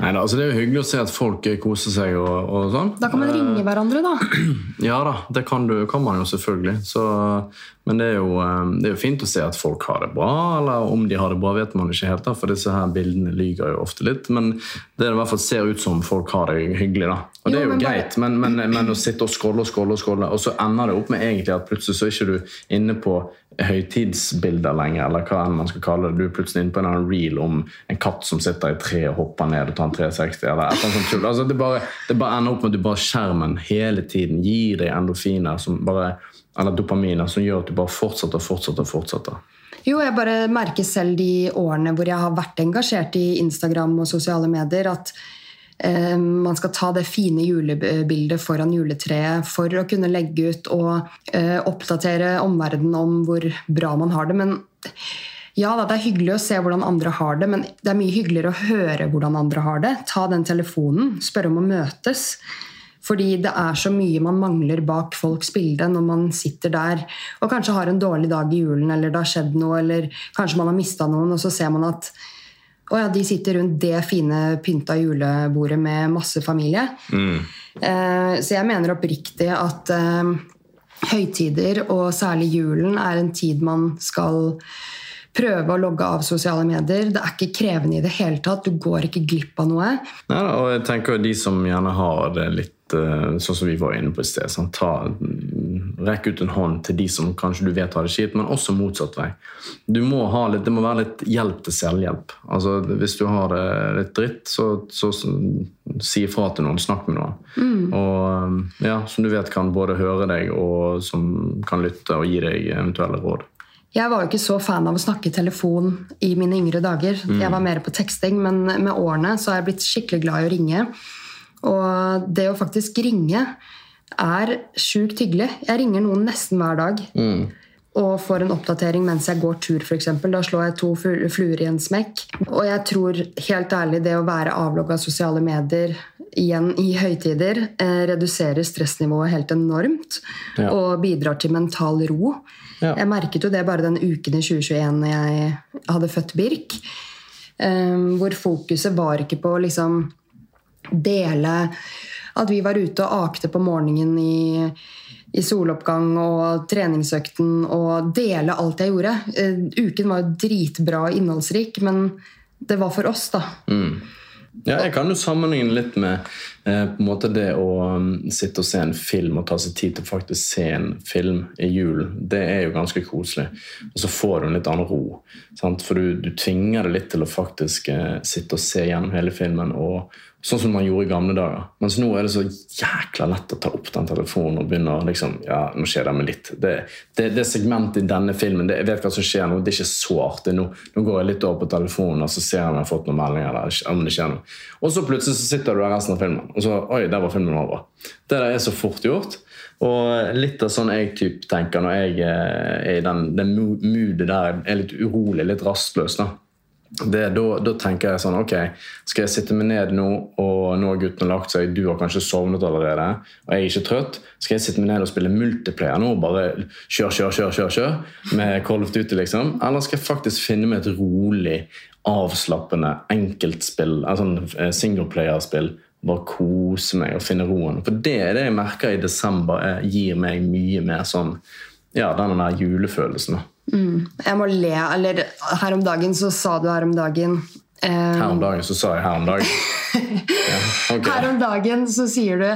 Nei, altså Det er jo hyggelig å se at folk koser seg og, og sånn. Da kan man ringe hverandre, da. [CLEARS THROAT] Ja da, det kan, du, kan man jo selvfølgelig. Så, men det er, jo, eh, det er jo fint å se at folk har det bra, eller om de har det bra, vet man ikke helt. da, For disse her bildene lyger jo ofte litt. Men det i hvert fall ser ut som folk har det hyggelig. da. Og det er jo men bare- greit, men, men, men å sitte og scrolle og scrolle, og scrolle, og så ender det opp med egentlig at plutselig så er ikke du inne på høytidsbilder lenger, eller hva enn man skal kalle det. Du er plutselig inne på en reel om en katt som sitter i tre og hopper ned og tar en 360, eller et eller annet sånt tull. Altså, det, bare, det bare ender opp med at du bare skjermen hele tiden gir deg endorfiner, som bare, eller dopaminer, som gjør at du bare fortsetter og fortsetter fortsetter. Jo, jeg bare merker selv de årene hvor jeg har vært engasjert i Instagram og sosiale medier, at eh, man skal ta det fine julebildet foran juletreet for å kunne legge ut og eh, oppdatere omverdenen om hvor bra man har det. Men ja da, det er hyggelig å se hvordan andre har det, men det er mye hyggeligere å høre hvordan andre har det. Ta den telefonen, spørre om å møtes. Fordi det er så mye man mangler bak folks bilde når man sitter der og kanskje har en dårlig dag i julen, eller det har skjedd noe, eller kanskje man har mista noen, og så ser man at å ja, de sitter rundt det fine pynta julebordet med masse familie. Eh, så jeg mener oppriktig at eh, høytider, og særlig julen, er en tid man skal prøve å logge av sosiale medier. Det er ikke krevende i det hele tatt. Du går ikke glipp av noe. Ja, og jeg tenker de som gjerne har det litt sånn som vi var inne på i sted. Sånn, ta, mm, rekk ut en hånd til de som kanskje du vet har det kjipt, men også motsatt vei. Du må ha litt, det må være litt hjelp til selvhjelp. Altså, hvis du har det litt dritt, så, så, så si ifra til noen. Snakk med noen. Og ja, Som du vet kan både høre deg og som kan lytte og gi deg eventuelle råd. Jeg var jo ikke så fan av å snakke i telefon i mine yngre dager. Jeg var mer på teksting, men med årene så har jeg blitt skikkelig glad i å ringe. Og det å faktisk ringe er sjukt hyggelig. Jeg ringer noen nesten hver dag. Og får en oppdatering mens jeg går tur, f.eks. Da slår jeg to fluer i en smekk. Og jeg tror helt ærlig det å være avlogga sosiale medier igjen i høytider eh, reduserer stressnivået helt enormt. Ja. Og bidrar til mental ro. Ja. Jeg merket jo det bare den uken i 2021 når jeg hadde født Birk. eh, hvor fokuset var ikke på liksom dele at vi var ute og akte på morgenen i, i soloppgang og treningsøkten og dele alt jeg gjorde. Eh, uken var jo dritbra og innholdsrik, men det var for oss, da. Ja, jeg kan jo sammenligne litt med eh, på en måte det å um, sitte og se en film og ta seg tid til å faktisk se en film i julen. Det er jo ganske koselig. Og så får du en litt annen ro. Sant? For du, du tvinger deg litt til å faktisk eh, sitte og se gjennom hele filmen. og Sånn som man gjorde i gamle dager. Mens nå er det så jækla lett å ta opp den telefonen og begynne å liksom, ja, nå skjer det med litt. Det, det, det segmentet i denne filmen, det, jeg vet hva som skjer nå, det er ikke så artig. Nå, nå går jeg litt over på telefonen og så ser jeg om jeg har fått noen meldinger. der, om det skjer noe. Og så plutselig så sitter du der resten av filmen, og så oi, der var filmen over. Det der er så fort gjort. Og litt av sånn jeg typ tenker når jeg eh, er i den, den moodet der jeg er litt urolig, litt rastløs. da det, da, da, tenker jeg sånn Ok, skal jeg sitte meg ned nå, og nå har gutten lagt seg, du har kanskje sovnet allerede, og jeg er ikke trøtt. Skal jeg sitte meg ned og spille multiplayer nå? Bare kjør, kjør, kjør, kjør, kjør med Call of Duty, liksom? Eller skal jeg faktisk finne meg et rolig, avslappende enkeltspill, en singleplayerspill? Bare kose meg og finne roen. For det er det jeg merker i desember gir meg mye mer sånn Ja, den der julefølelsen. Mm. Jeg må le. Eller her om dagen så sa du her om dagen um, Her om dagen så sa jeg her om dagen. [LAUGHS] ja, okay. Her om dagen så sier du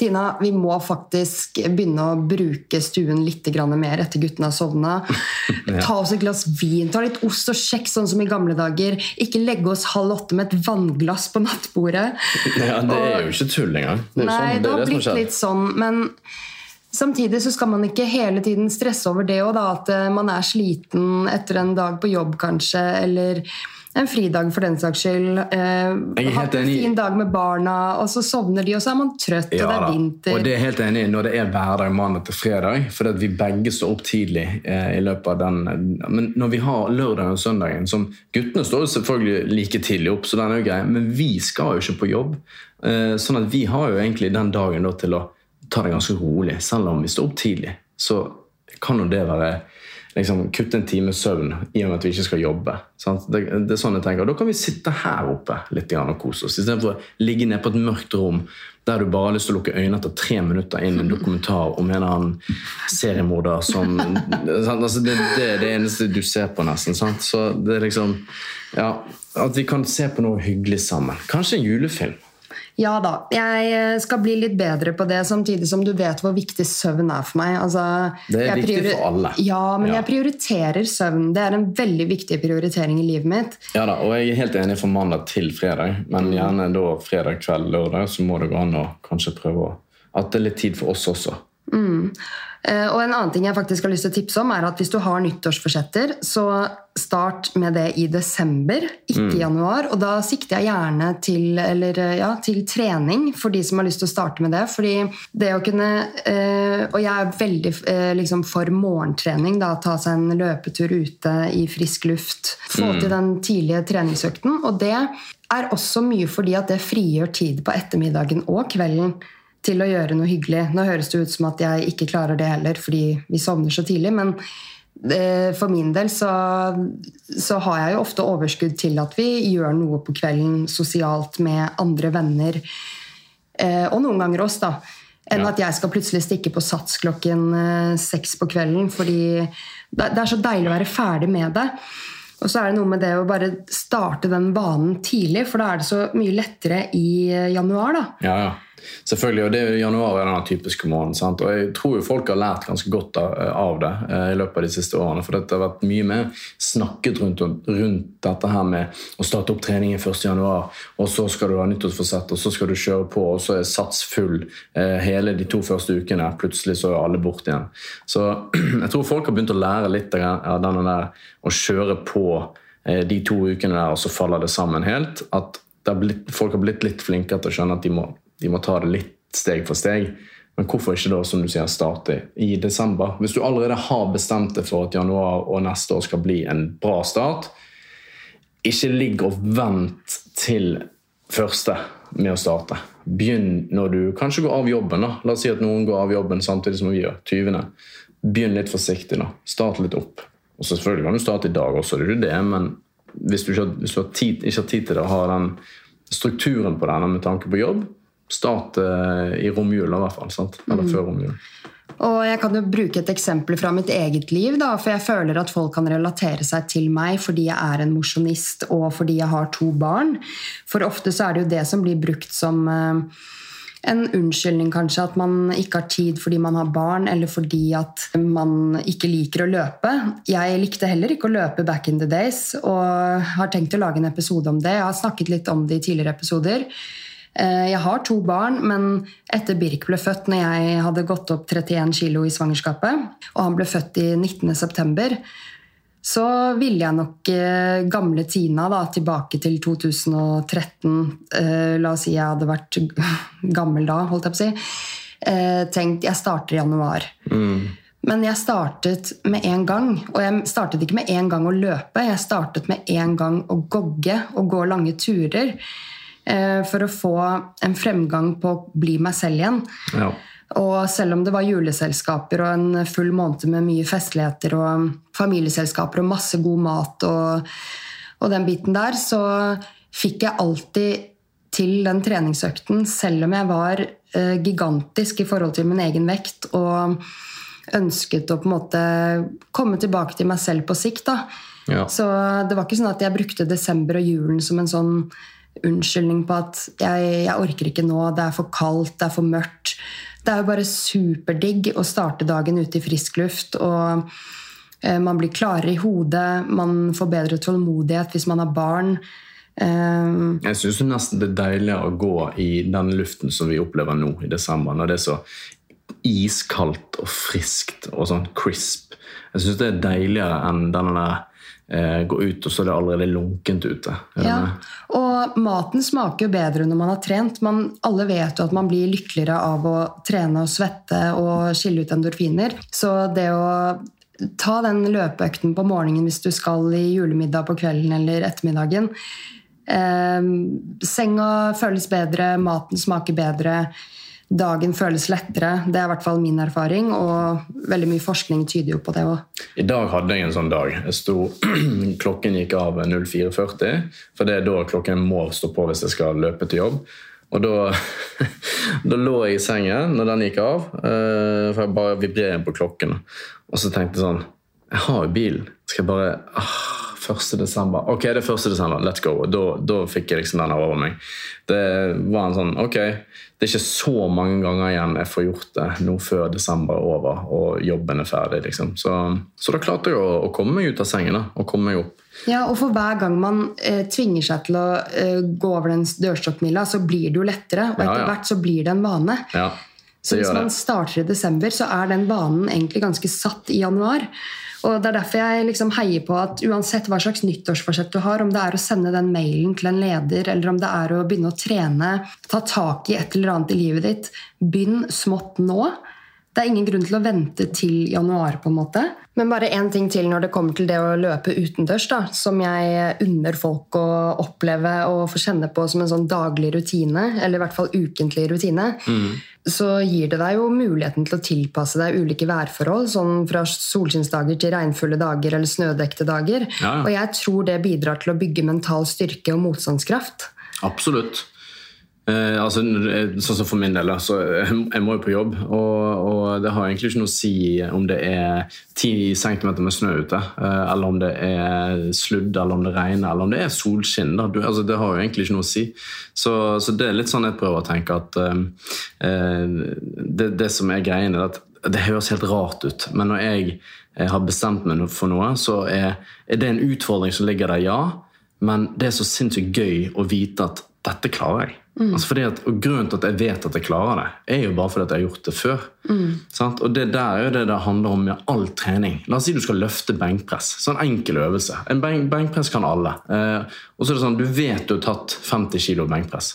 Tina, vi må faktisk begynne å bruke stuen litt mer etter guttene har sovna. [LAUGHS] ja. Ta oss et glass vin, ta litt ost og kjeks, sånn som i gamle dager. Ikke legge oss halv åtte med et vannglass på nattbordet. Ja, Det er jo ikke tull engang. Det nei, sånn, det, det har blitt litt sånn, men Samtidig så skal man ikke hele tiden stresse over det òg, at eh, man er sliten etter en dag på jobb, kanskje, eller en fridag for den saks skyld. Eh, hatt en fin dag med barna, og så sovner de, og så er man trøtt, ja, og det er vinter. Og det er helt enig når det er hverdag mandag til fredag, for vi begge står opp tidlig eh, i løpet av den Men når vi har lørdag og søndagen som Guttene står selvfølgelig like tidlig opp, så den er jo grei, men vi skal jo ikke på jobb. Eh, sånn at vi har jo egentlig den dagen da til å ta det ganske rolig. Selv om vi står opp tidlig, så kan jo det være liksom, kutte en time søvn i og med at vi ikke skal jobbe. Det, det, er sånn jeg tenker. Da kan vi sitte her oppe litt og kose oss, istedenfor å ligge nede på et mørkt rom der du bare har lyst til å lukke øynene etter tre minutter inn i en dokumentar om en eller annen seriemorder som altså, det, det, er det eneste du ser på, nesten. Sant? Så det er liksom ja, At vi kan se på noe hyggelig sammen. Kanskje en julefilm. Ja da. Jeg eh, skal bli litt bedre på det, samtidig som du vet hvor viktig søvn er for meg. Altså, det er viktig for alle. Ja, men ja. jeg prioriterer søvn. Det er en veldig viktig prioritering i livet mitt. Ja da, og jeg er helt enig fra mandag til fredag, men mm. gjerne da fredag kveld, lørdag, så må det gå an å kanskje prøve å At det er litt tid for oss også. Mm. Eh, og en annen ting jeg faktisk har lyst til å tipse om er at Hvis du har nyttårsforsetter, så start med det i desember, ikke i mm. januar. Og da sikter jeg gjerne til, eller, eh, ja, til, trening for de som har lyst til å starte med det. fordi det å kunne eh, Og jeg er veldig liksom for morgentrening. da, Ta seg en løpetur ute i frisk luft. Få mm. til den tidlige treningsøkten. Og det er også mye fordi at det frigjør tid på ettermiddagen og kvelden til å gjøre noe hyggelig. Nå høres det ut som at jeg ikke klarer det heller fordi vi sovner så tidlig, men eh, for min del så, så, har jeg jo ofte overskudd til at vi gjør noe på kvelden sosialt med andre venner. Eh, og noen ganger oss, da. Enn ja. at jeg skal plutselig stikke på Sats klokken eh, seks på kvelden. fordi det er så deilig å være ferdig med det. Og så er det noe med det å bare starte den vanen tidlig, for da er det så mye lettere i januar. da. Ja, ja. Selvfølgelig, og det er Januar er den typiske måneden. Sant? og Jeg tror jo folk har lært ganske godt av det eh, i løpet av de siste årene. For det har vært mye mer snakket rundt, rundt dette her med å starte opp treningen 1.1., og så skal du ha nyttårsforsett, og så skal du kjøre på, og så er sats full eh, hele de to første ukene. Plutselig så er alle borte igjen. Så [CLEARS THROAT] jeg tror folk har begynt å lære litt av denne der å kjøre på eh, de to ukene der, og så faller det sammen helt. At har blitt, folk har blitt litt flinkere til å skjønne at de må de må ta det litt steg for steg. Men hvorfor ikke da, som du sier, starte i desember? Hvis du allerede har bestemt deg for at januar og neste år skal bli en bra start, ikke ligg og vent til første med å starte. Begynn når du kanskje går av jobben. da. La oss si at noen går av jobben samtidig som vi gjør. 20. Begynn litt forsiktig. da. Start litt opp. Og så selvfølgelig kan du starte i dag også, det er jo det, men hvis du, ikke, hvis du har tid, ikke har tid til det, å ha den strukturen på denne med tanke på jobb, Start uh, i romjula, i hvert fall. Sant? Eller mm. før romjula. Og jeg kan jo bruke et eksempel fra mitt eget liv, da, for jeg føler at folk kan relatere seg til meg fordi jeg er en mosjonist og fordi jeg har to barn. For ofte så er det jo det som blir brukt som eh, en unnskyldning, kanskje, at man ikke har tid fordi man har barn, eller fordi at man ikke liker å løpe. Jeg likte heller ikke å løpe back in the days, og har tenkt å lage en episode om det. Jeg har snakket litt om det i tidligere episoder. Eh, jeg har to barn, men etter Birk ble født når jeg hadde gått opp 31 kg i svangerskapet, og han ble født i 19.9., så ville jeg nok eh, gamle Tina da, tilbake til 2013 eh, La oss si jeg hadde vært [LAUGHS] gammel da, holdt jeg på å si. Tenkt jeg starter i januar. Mm. Men jeg startet med en gang. Og jeg startet ikke med en gang å løpe, jeg startet med en gang å gogge og gå lange turer. Eh, for å få en fremgang på å bli meg selv igjen. Ja. Og selv om det var juleselskaper og en full måned med mye festligheter og familieselskaper og masse god mat og, og den biten der, så fikk jeg alltid til den treningsøkten, selv om jeg var eh, gigantisk i forhold til min egen vekt og ønsket å på en måte komme tilbake til meg selv på sikt. da. Ja. Så det var ikke sånn at jeg brukte desember og julen som en sånn unnskyldning på at jeg, jeg orker ikke nå, det er for kaldt, det er for mørkt. Det er jo bare superdigg å starte dagen ute i frisk luft. og eh, Man blir klarere i hodet, man får bedre tålmodighet hvis man har barn. Eh, Jeg syns nesten det er deiligere å gå i den luften som vi opplever nå i desember, når det er så iskaldt og friskt og sånn crisp. Jeg syns det er deiligere enn denne der gå ut, og så er det allerede lunkent ute. Ja. Og maten smaker jo bedre når man har trent. Man, alle vet jo at man blir lykkeligere av å trene og svette og skille ut endorfiner. Så det å ta den løpeøkten på morgenen hvis du skal i julemiddag på kvelden eller ettermiddagen eh, Senga føles bedre, maten smaker bedre. Dagen føles lettere. Det er i hvert fall min erfaring, og veldig mye forskning tyder jo på det òg. I dag hadde jeg en sånn dag. Sto, [CLEARS THROAT] klokken gikk av 04.40, for det er da klokken må stå på hvis jeg skal løpe til jobb. Og da, [LAUGHS] da lå jeg i sengen når den gikk av, eh, for jeg bare vibrerer på klokken. Og så tenkte jeg sånn Jeg har jo bil. Skal jeg bare ah, 1. desember. Ok, det er 1. desember. Let's go. Da, da fikk jeg liksom den over meg. Det var en sånn Ok, det er ikke så mange ganger igjen jeg får gjort det nå før desember er over og jobben er ferdig. liksom. Så, så da klarte jeg å, å komme meg ut av sengen da, og komme meg opp. Ja, og for hver gang man eh, tvinger seg til å eh, gå over den dørstokkmila, så blir det jo lettere. Og Ja, etter ja. hvert så blir det en vane. Ja, Så hvis man starter i desember, så er den vanen egentlig ganske satt i januar. Og Det er derfor jeg liksom heier på at uansett hva slags nyttårsforsett du har, om det er å sende den mailen til en leder, eller om det er å begynne å trene, ta tak i et eller annet i livet ditt, begynn smått nå. Det er ingen grunn til å vente til januar. på en måte. Men bare én ting til når det kommer til det å løpe utendørs, da, som jeg unner folk å oppleve og få kjenne på som en sånn daglig rutine, eller i hvert fall ukentlig rutine. Så gir det deg jo muligheten til å tilpasse deg ulike værforhold, sånn fra solskinnsdager til regnfulle dager eller snødekte dager. Ja, ja. Og jeg tror det bidrar til å bygge mental styrke og motstandskraft. Absolutt. Eh, altså, sånn som For min del, da, så jeg, jeg må jo på jobb. Og, og det har egentlig ikke noe å si om det er 10 cm med snø ute, eh, eller om det er sludd, eller om det regner, eller om det er solskinn. Du, altså, det har jo egentlig ikke noe å si. Så, så det er litt sånn jeg prøver å tenke at eh, eh, det, det som er greien, er at det høres helt rart ut, men når jeg eh, har bestemt meg for noe, så er, er det en utfordring som ligger der, ja. Men det er så sinnssykt gøy å vite at dette klarer jeg. Altså fordi at, og Grunnen til at jeg vet at jeg klarer det, er jo bare fordi at jeg har gjort det før. Sant? Og Det der er jo det det handler om med all trening. La oss si du skal løfte benkpress. Sånn enkel øvelse. En benk, benkpress kan alle. Eh, og så er det sånn, Du vet du har tatt 50 kg benkpress.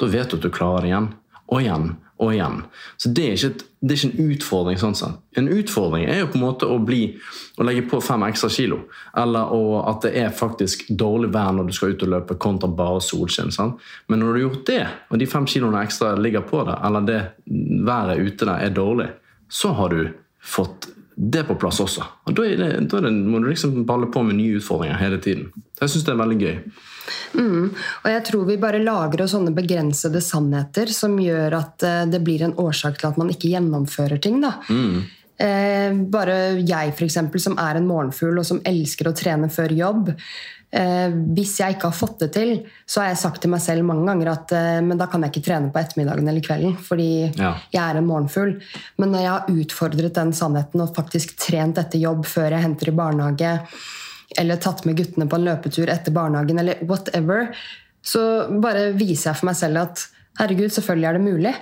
Da vet du at du klarer det igjen. Og igjen og igjen. Så det er ikke, et, det er ikke en utfordring. sånn sett. En utfordring er jo på en måte å bli, å legge på fem ekstra kilo. Eller å, at det er faktisk dårlig vær når du skal ut og løpe, kontra bare solskinn. sant? Men når du har gjort det, og de fem kiloene ekstra ligger på deg, eller det været ute der er dårlig, så har du fått det på plass også. Og Da, er det, da er det, må du liksom balle på med nye utfordringer hele tiden. Jeg syns det er veldig gøy. Mm. Og jeg tror vi bare lager oss sånne begrensede sannheter som gjør at eh, det blir en årsak til at man ikke gjennomfører ting. da. Mm. Eh, bare jeg, for eksempel, som er en morgenfugl og som elsker å trene før jobb. Eh, hvis jeg ikke har fått det til, så har jeg sagt til meg selv mange ganger at eh, men da kan jeg ikke trene på ettermiddagen eller kvelden, fordi Ja. jeg er en morgenfugl. Men når jeg har utfordret den sannheten og faktisk trent etter jobb før jeg henter i barnehage, eller tatt med guttene på en løpetur etter barnehagen, eller whatever, så bare viser jeg for meg selv at herregud, selvfølgelig er det mulig.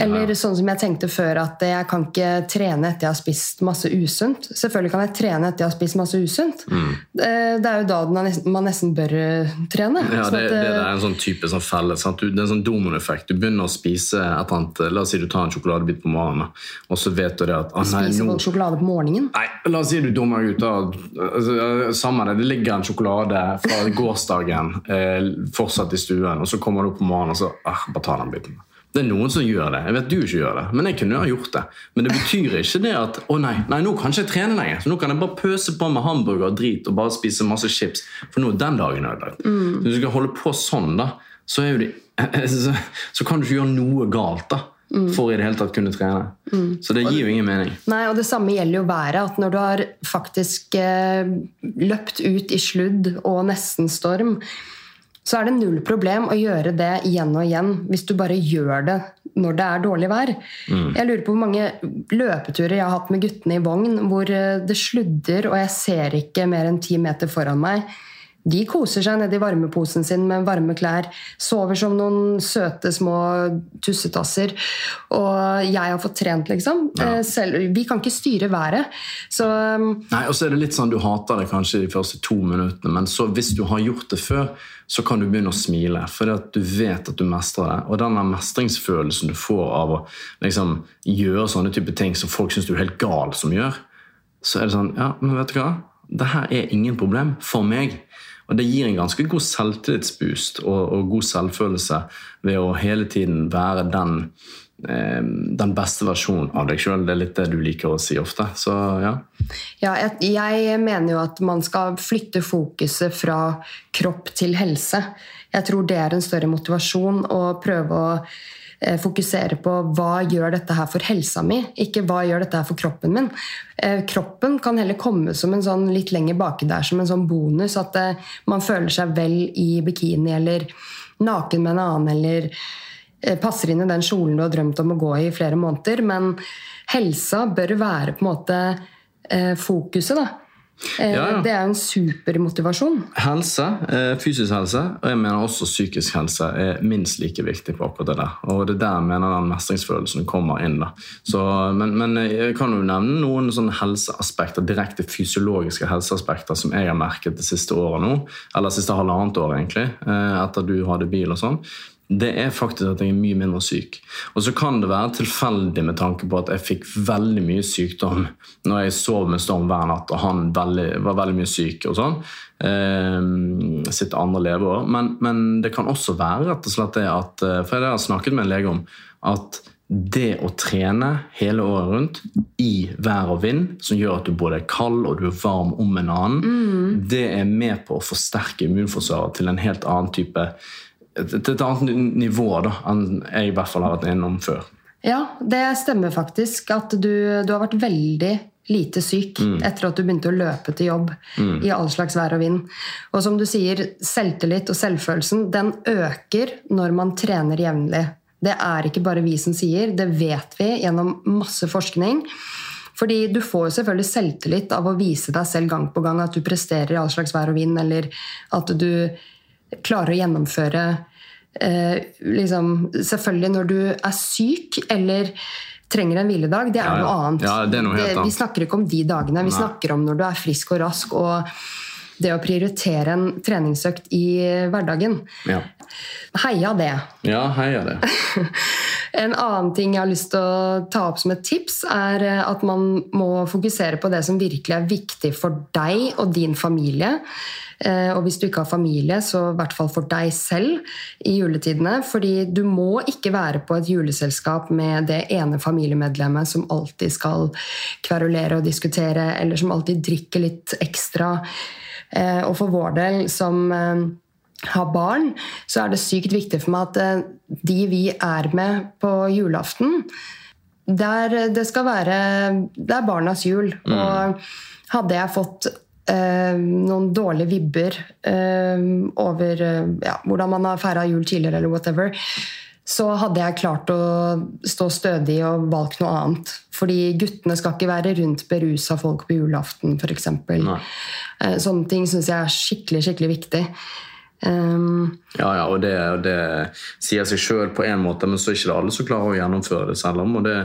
Eller sånn som jeg tenkte før, at jeg kan ikke trene etter jeg har spist masse usunt. Selvfølgelig kan jeg trene etter jeg har spist masse usunt. Det det er jo da man nesten, bør eh, trene. Ja, Sånn det, det eh, er en sånn type sånn felle. Sant? Det er en sånn dominoeffekt. Du begynner å spise et eller annet La oss si du tar en sjokoladebit på morgenen, og så vet du det at ah, nei, Spiser folk sjokolade på morgenen? Nei, la oss si du dummer ut av altså, Samme det, det ligger en sjokolade fra gårsdagen eh, fortsatt i stuen, og så kommer du opp på morgenen og så ah, bare ta den biten. Det er noen som gjør det. Jeg vet du ikke gjør det, men jeg kunne ha gjort det. Men det betyr ikke det at å nei, nei, nå kan ikke jeg trene lenger. Så nå kan jeg bare pøse på med hamburger og drit og bare spise masse chips. For nå er den dagen ødelagt. Mm. Hvis du skal holde på sånn, da, så, det, [LAUGHS] så, så kan du ikke gjøre noe galt. da for i det hele tatt kunne trene. Så det gir jo ingen mening. Nei, og Det samme gjelder jo været. at Når du har faktisk eh, løpt ut i sludd og nesten storm, så er det null problem å gjøre det igjen og igjen hvis du bare gjør det når det er dårlig vær. Jeg lurer på hvor mange løpeturer jeg har hatt med guttene i vogn hvor eh, det sludder og jeg ser ikke mer enn ti meter foran meg. De koser seg nedi varmeposen sin med varme klær, sover som noen søte små tussetasser. Og jeg har fått trent, liksom. Ja. Eh, Selv, vi kan ikke styre været. Så um, Nei, og så er det litt sånn Du hater det kanskje de første to minuttene, men så hvis du har gjort det før, så kan du begynne å smile. Fordi du vet at du mestrer det. Og den mestringsfølelsen du får av å liksom, gjøre sånne type ting som folk syns du er helt gal som gjør, så er det sånn Ja, men vet du hva? Det her er ingen problem for meg. Og det gir en ganske god selvtillitsboost og, og god selvfølelse ved å hele tiden være den eh, den beste versjonen av deg sjøl. Det er litt det du liker å si ofte. Så ja. ja, jeg, jeg mener jo at man skal flytte fokuset fra kropp til helse. Jeg tror det er en større motivasjon å prøve å fokusere på hva gjør dette her for helsa mi, ikke hva gjør dette her for kroppen min. Eh, kroppen kan heller komme som en sånn litt lenger baki der, som en sånn bonus. At eh, man føler seg vel i bikini eller naken med en annen, eller eh, passer inn i den kjolen du har drømt om å gå i i flere måneder. Men helsa bør være på en måte eh, fokuset, da. Eh, Ja. Det er en supermotivasjon. Helse, eh, fysisk helse, og jeg mener også psykisk helse, er minst like viktig på akkurat det der. Og det er der jeg mener den mestringsfølelsen kommer inn. da. Så, men, men jeg kan jo nevne noen sånne helseaspekter, direkte fysiologiske helseaspekter som jeg har merket det siste året nå, eller siste halvannet år egentlig, eh, etter du hadde bil og sånn. Det er faktisk at jeg er mye mindre syk. Og så kan det være tilfeldig med tanke på at jeg fikk veldig mye sykdom når jeg sov med Storm hver natt, og han veldig, var veldig mye syk og sånn. Eh, sitt andre leveår. Men, men det kan også være rett og slett det at eh, For jeg har snakket med en lege om at det å trene hele året rundt i vær og vind, som gjør at du både er kald og du er varm om en annen, det er med på å forsterke immunforsvaret til en helt annen type til et annet nivå da, enn jeg i hvert fall har vært innom før. Ja, det stemmer faktisk. At du, du har vært veldig lite syk etter at du begynte å løpe til jobb i all slags vær og vind. Og som du sier, selvtillit og selvfølelsen den øker når man trener jevnlig. Det er ikke bare vi som sier, det vet vi gjennom masse forskning. Fordi du får jo selvfølgelig selvtillit av å vise deg selv gang på gang at du presterer i all slags vær og vind, eller at du klarer å gjennomføre eh, liksom, Selvfølgelig når du er syk eller trenger en hviledag, det er Ja, ja. noe annet. Ja, det er noe helt annet. Vi snakker ikke om de dagene, vi Nei. snakker om når du er frisk og rask. og det å prioritere en treningsøkt i hverdagen. Ja. Heia det. Ja, heia det. [LAUGHS] En annen ting jeg har lyst til å ta opp som et tips, er eh, at man må fokusere på det som virkelig er viktig for deg og din familie. Eh, og hvis du ikke har familie, så i hvert fall for deg selv i juletidene. Fordi du må ikke være på et juleselskap med det ene familiemedlemmet som alltid skal kverulere og diskutere, eller som alltid drikker litt ekstra. Eh, og for vår del, som har barn, så er det sykt viktig for meg at eh, de vi er med på julaften der det skal være Det er barnas jul. Mm. Og hadde jeg fått eh, noen dårlige vibber eh, over eh, ja, hvordan man har feira jul tidligere, eller whatever, så hadde jeg klart å stå stødig og valgt noe annet. Fordi guttene skal ikke være rundt berusa folk på julaften, f.eks. Eh, sånne ting syns jeg er skikkelig, skikkelig viktig. Um, ja, ja, og det, det sier seg sjøl på en måte, men så er ikke det alle som klarer å gjennomføre det selv om. og Det,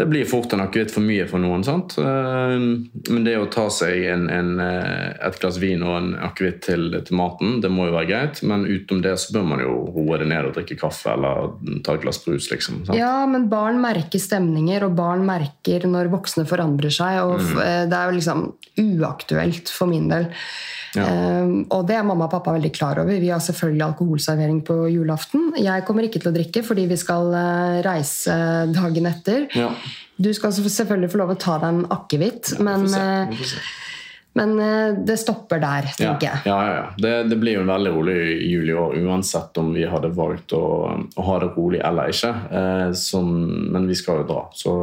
det blir fort en akevitt for mye for noen. sant? Um, men det å ta seg en, en, eh, et glass vin og en akevitt til, til, maten, det må jo være greit. Men utenom det så bør man jo roe det ned og drikke kaffe eller ta et glass brus. liksom. Sant? Ja, men barn merker stemninger, og barn merker når voksne forandrer seg. og mm. Eh, det er jo liksom uaktuelt for min del. Ja. Um, og det er mamma og pappa veldig klar over. Vi har selvfølgelig alkoholservering på julaften. Jeg kommer ikke til å drikke fordi vi skal uh, reise dagen etter. Ja. Du skal selvfølgelig få lov å ta deg en akevitt, men, uh, men det stopper der, tenker jeg. Ja, ja, ja. Det, det, blir jo en veldig rolig jul i år, uansett om vi hadde valgt å, å ha det rolig eller ikke. Som, men vi skal jo dra, så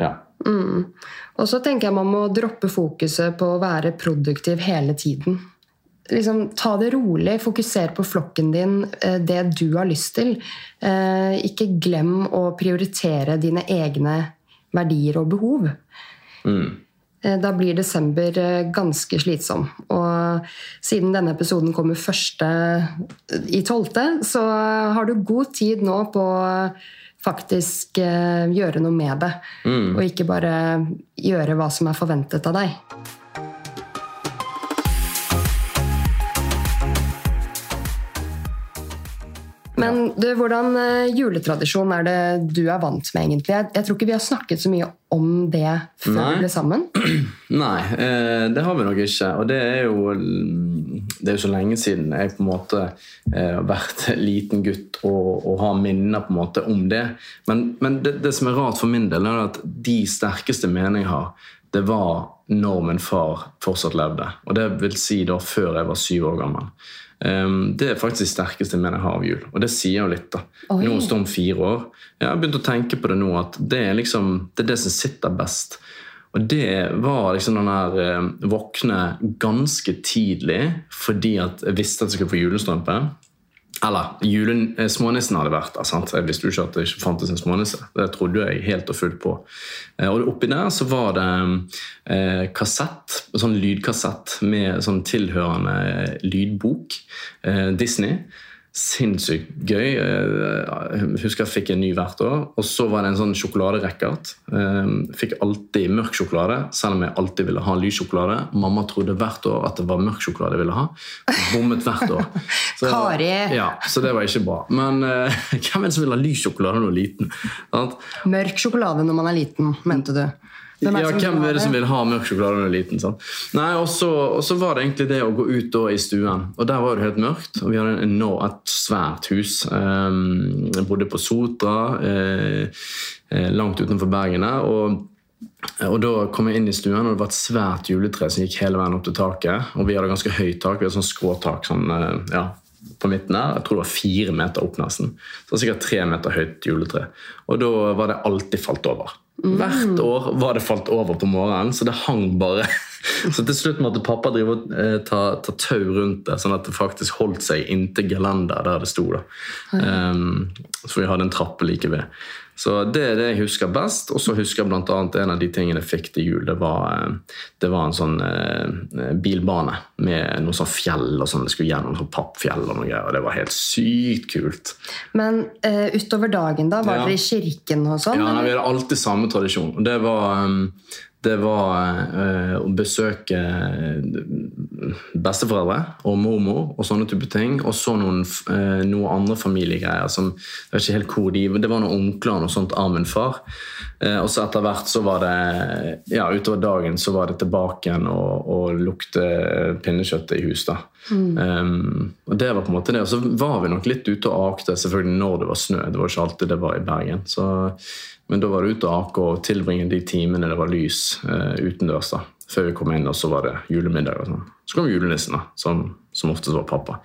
ja. Mm. Og så tenker jeg man må droppe fokuset på å være produktiv hele tiden. Liksom, ta det rolig, fokuser på flokken din, eh, det du har lyst til. Eh, ikke glem å prioritere dine egne verdier og behov. Mm. Eh, da blir desember ganske slitsom. Og siden denne episoden kommer første i tolvte, så har du god tid nå på faktisk eh, gjøre noe med det. Mm. Og ikke bare gjøre hva som er forventet av deg. Men du, hvordan uh, juletradisjon er det du er vant med, egentlig? Jeg, jeg, tror ikke vi har snakket så mye om det før Nei. vi ble sammen. [CLEARS THROAT] Nei, eh, det har vi nok ikke. Og det er jo det er jo så lenge siden jeg på en måte eh, har vært liten gutt og, og, har minner på en måte om det. Men, men det, det, som er rart for min del, er at de sterkeste meningene jeg har, det var når min far fortsatt levde. Og det vil si da før jeg var syv år gammel. Um, det er faktisk det sterkeste med jeg har av jul. Og det sier jo litt. da. Oi. Nå står om fire år. Jeg har begynt å tenke på det nå, at det er liksom, det, er det som sitter best. Og det var liksom den der eh, våkne ganske tidlig fordi at jeg visste at jeg skulle få julestrømpe. Eller julen, eh, smånissen hadde vært der. sant? Jeg visste jo ikke at det ikke fantes en smånisse. Det trodde jeg helt og fullt på. Eh, og oppi der så var det eh, kassett, sånn lydkassett med sånn tilhørende lydbok. Eh, Disney sinnssykt gøy. Jeg eh, husker jeg fikk en ny hvert år. Og så var det en sånn sjokoladerekkert. Eh, fikk alltid mørk sjokolade, selv om jeg alltid ville ha lys sjokolade. Mamma trodde hvert år at det var mørk sjokolade jeg ville ha. Bommet hvert år. [LAUGHS] Så, Kari! Ja, så det var ikke bra. Men uh, [LAUGHS] hvem er det som vil ha lys sjokolade når man er liten? Mørk sjokolade når man er liten, mente du? Hvem ja, hvem er det som vil ha mørk sjokolade når du er liten? Sånn. Nei, og så var det egentlig det å gå ut da i stuen. Og Der var det helt mørkt. og Vi hadde en, et svært hus. Um, jeg bodde på Sotra, eh, eh, langt utenfor Bergen der. Og, og Da kom jeg inn i stuen, og det var et svært juletre som gikk hele veien opp til taket. Og vi hadde ganske høyt tak. Vi hadde sånn skråtak sånn, eh, ja, på midten her. Jeg tror det var fire meter opp nesten. Så det var sikkert tre meter høyt juletre. Og da var det alltid falt over. Hvert år var det falt over på morgenen, så det hang bare. [LAUGHS] Så til slutt måtte pappa drive og eh, ta, ta, tau rundt det, sånn at det faktisk holdt seg inntil gelenderet der det sto. da. Um, så vi hadde en trappe like ved. Så Det er det jeg husker best. Og så husker jeg annet en av de tingene jeg fikk til jul. Det var, eh, det var en sånn eh, bilbane med noe sånn fjell og sånn. Det skulle gjennom sånn pappfjell og noe greier. Og det var helt sykt kult. Men eh, utover dagen, da? Var ja. dere i kirken og sånn? Ja, nei, vi hadde alltid samme tradisjon. Det var um, det var eh, å besøke besteforeldre og mormor og sånne type ting. Og så noen, eh, noen andre familiegreier som jeg vet ikke helt hvor de, Det var noen onkler og noe sånt av min far. Eh, og så etter hvert så var det ja, utover dagen så var det tilbake igjen og, og lukte pinnekjøttet i hus. da. Um, og det var på en måte det. Og så var vi nok litt ute og akte selvfølgelig når det var snø. Det var ikke alltid det var i Bergen. Så, men da var det ute og ake og tilbringe de timene det var lys uh, utendørs. da. Før vi kom inn, og så var det julemiddag. og sånn. Så kom julenissen, da, som, som oftest var pappa.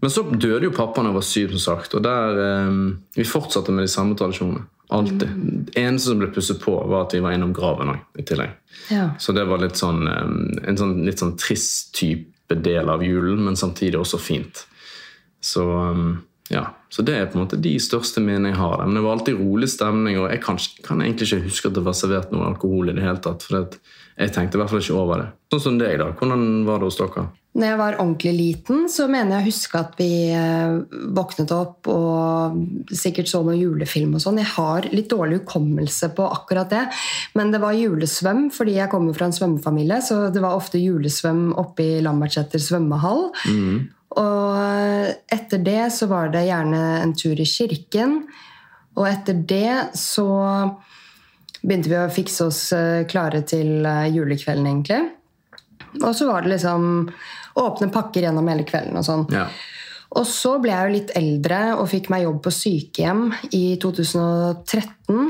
Men så døde jo pappa da jeg var syv, som sagt. Og der, um, vi fortsatte med de samme tradisjonene. Alltid. Det eneste som ble pusset på, var at vi var innom graven òg, i tillegg. Ja. Så det var litt sånn, um, en sånn, litt sånn trist type del av julen, men samtidig også fint. Så um, ja, så det er på en måte de største minnene jeg har. Men det var alltid rolig stemning, og jeg kan, kan egentlig ikke huske at det var servert noe alkohol i det hele tatt. for jeg tenkte i hvert fall ikke over det. Sånn som deg, da. Hvordan var det hos dere? Når jeg var ordentlig liten, så mener jeg å huske at vi eh, våknet opp og sikkert så noe julefilm og sånn. Jeg har litt dårlig hukommelse på akkurat det. Men det var julesvøm, fordi jeg kommer fra en svømmefamilie, så det var ofte julesvøm oppe i Lambertseter svømmehall. Og etter det så var det gjerne en tur i kirken. Og etter det så begynte vi å fikse oss eh, klare til eh, julekvelden, egentlig. Og så var det liksom åpne pakker gjennom hele kvelden og sånn. Ja. Og så ble jeg jo litt eldre og fikk meg jobb på sykehjem i 2013.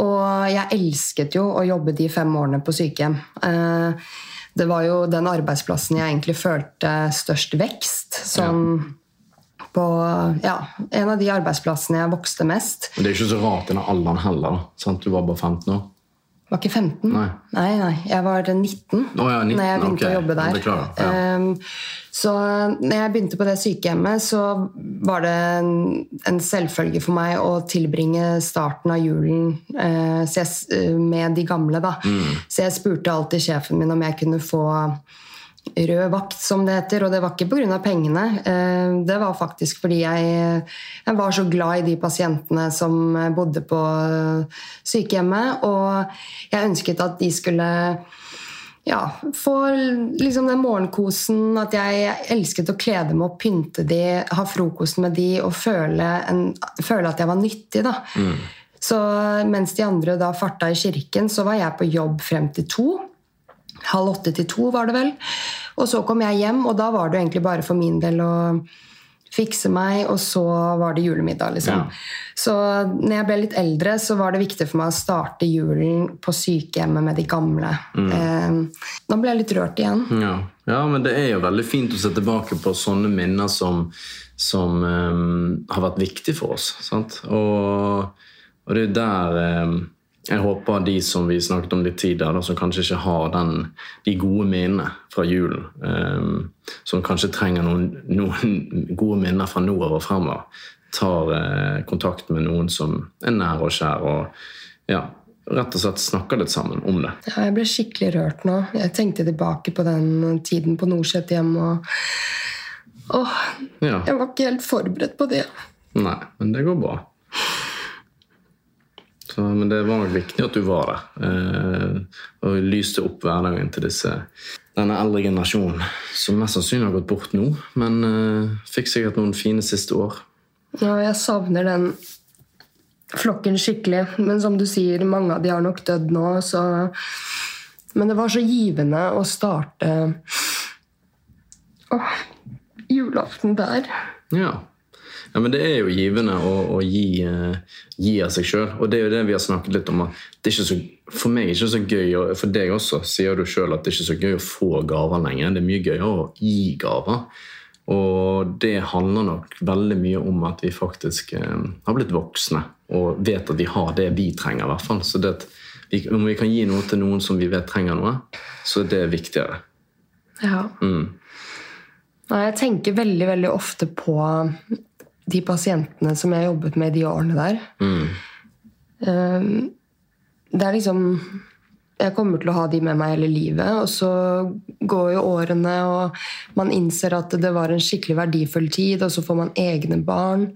Og jeg elsket jo å jobbe de fem årene på sykehjem. Eh, Det var jo den arbeidsplassen jeg egentlig følte størst vekst. Sånn på Ja, en av de arbeidsplassene jeg vokste mest. Men det er ikke så rart en den alderen heller. Sant? Du var bare 15 år. Var ikke 15? Nei. nei, nei. Jeg var 19 oh, ja, 19, når jeg begynte okay. å jobbe der. Ja. um, så når jeg begynte på det sykehjemmet, så var det en, en selvfølge for meg å tilbringe starten av julen uh, jeg, med de gamle. Da. Mm. Så jeg spurte alltid sjefen min om jeg kunne få rød vakt, som det heter. Og det var ikke pga. pengene. Eh, Det var faktisk fordi jeg, jeg var så glad i de pasientene som bodde på sykehjemmet. Og jeg ønsket at de skulle ja, få liksom den morgenkosen. At jeg elsket å kle dem opp, pynte de, ha frokost med de og føle, en, føle at jeg var nyttig. da. Så mens de andre da farta i kirken, så var jeg på jobb frem til to. Halv åtte til to, var det vel. Og så kom jeg hjem, og da var det jo egentlig bare for min del å fikse meg, og så var det julemiddag, liksom. Ja. Så når jeg ble litt eldre, så var det viktig for meg å starte julen på sykehjemmet med de gamle. Eh, nå ble jeg litt rørt igjen. Ja. ja, men det er jo veldig fint å se tilbake på sånne minner som, som um, har vært viktige for oss. Sant? Og, og det er jo der ehm, jeg håper de som vi snakket om litt tidligere, som kanskje ikke har den, de gode minnene fra julen, ehm, som kanskje trenger noen, noen gode minner fra nå og fremover, tar eh, kontakt med noen som er nær og kjær, og ja, rett og slett snakker litt sammen om det. Ja, jeg ble skikkelig rørt nå. Jeg tenkte tilbake på den tiden på Nordseth-hjem, og Åh, Ja. jeg var ikke helt forberedt på det. Nei, men det går bra. Så, men det var viktig at du var der. Eh, og lyste opp hverdagen til disse, denne eldre generasjonen, som mest sannsynlig har gått bort nå, men eh, fikk sikkert noen fine siste år. Ja, jeg savner den flokken skikkelig. Men som du sier, mange av de har nok dødd nå, så Men det var så givende å starte Åh, julaften der. Ja. Ja, men det er jo givende å, å gi, uh, gi av seg sjøl. Og det er jo det vi har snakket litt om. det er ikke så, For meg er det ikke så gøy, og for deg også, sier du sjøl at det er ikke så gøy å få gaver lenger. Det er mye gøyere å gi gaver. Og det handler nok veldig mye om at vi faktisk uh, har blitt voksne og vet at vi har det vi trenger. i hvert fall. Så det at vi, Om vi kan gi noe til noen som vi vet trenger noe, så er det viktigere. Ja. Mm. Nei, jeg tenker veldig, veldig ofte på de pasientene som jeg har jobbet med de årene der. Mm. Um, Det er liksom jeg kommer til å ha de med meg hele livet. Og så går jo årene, og man innser at det var en skikkelig verdifull tid, og så får man egne barn.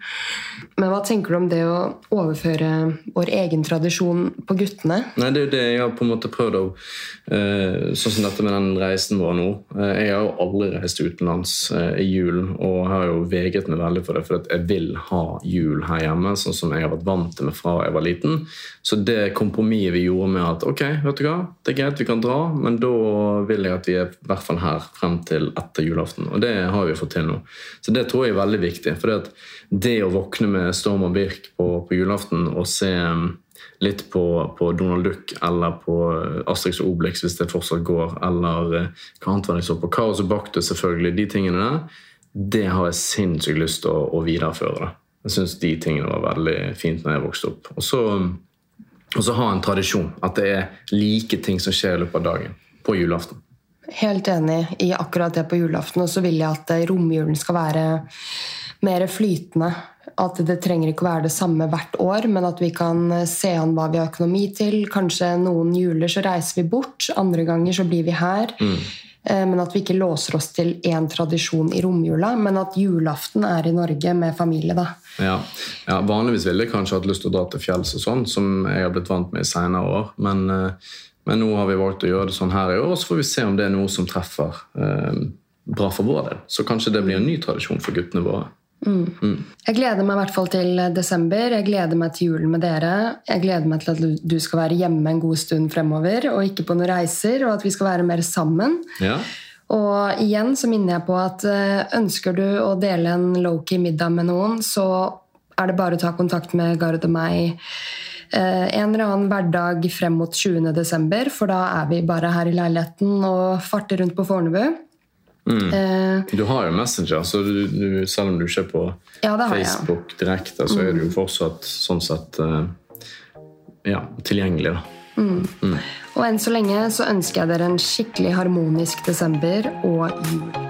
Men hva tenker du om det å overføre vår egen tradisjon på guttene? Nei, Det er jo det jeg har på en måte prøvd å eh, Sånn som dette med den reisen vår nå. Eh, jeg har jo aldri reist utenlands eh, i julen, og har jo veget meg veldig for det, for jeg vil ha jul her hjemme, sånn som jeg har vært vant til meg fra jeg var liten. Så det kompromisset vi gjorde med at ok, vet du hva, det er greit vi kan dra, men da vil jeg at vi er i hvert fall her frem til etter julaften. Og det har vi fått til nå. Så det tror jeg er veldig viktig. For det, å våkne med Storm og Birk på, på julaften og se um, litt på, på, Donald Duck eller på Asterix og Obelix hvis det fortsatt går, eller uh, hva annet var det jeg så på, Kaos og Baktus, selvfølgelig, de tingene der, det har jeg sinnssykt lyst til å, å videreføre. det. Jeg syns de tingene var veldig fint når jeg vokste opp. Og så um, og så ha en tradisjon. At det er like ting som skjer i løpet av dagen på julaften. Helt enig i akkurat det på julaften. Og så vil jeg at romjulen skal være mer flytende. At det trenger ikke å være det samme hvert år, men at vi kan se an hva vi har økonomi til. Kanskje noen juler så reiser vi bort, andre ganger så blir vi her. Mm. Eh, men at vi ikke låser oss til én tradisjon i romjula, men at julaften er i Norge med familie. da. Ja, ja Vanligvis ville jeg kanskje hatt lyst til å dra til fjells, og sånn, som jeg har blitt vant med i senere år. Men, eh, men, nå har vi valgt å gjøre det sånn her i år, og så får vi se om det er noe som treffer eh, bra for vår del. Så kanskje det blir en ny tradisjon for guttene våre. Mm. Mm. Jeg gleder meg i hvert fall til desember. Jeg gleder meg til julen med dere. Jeg gleder meg til at du skal være hjemme en god stund fremover og ikke på noen reiser, og at vi skal være mer sammen. Ja. Og igjen så minner jeg på at eh, ønsker du å dele en low-key middag med noen, så er det bare å ta kontakt med Gard og meg eh, en eller annen hverdag frem mot 20.12., for da er vi bare her i leiligheten og farter rundt på Fornebu. Mm. Eh, du har jo Messenger, så du, du, selv om du ikke er på ja, Facebook direkte, så er du jo mm. fortsatt sånn sett uh, ja, tilgjengelig. da. Mm. Mm. Og enn så lenge så ønsker jeg dere en skikkelig harmonisk desember og jul.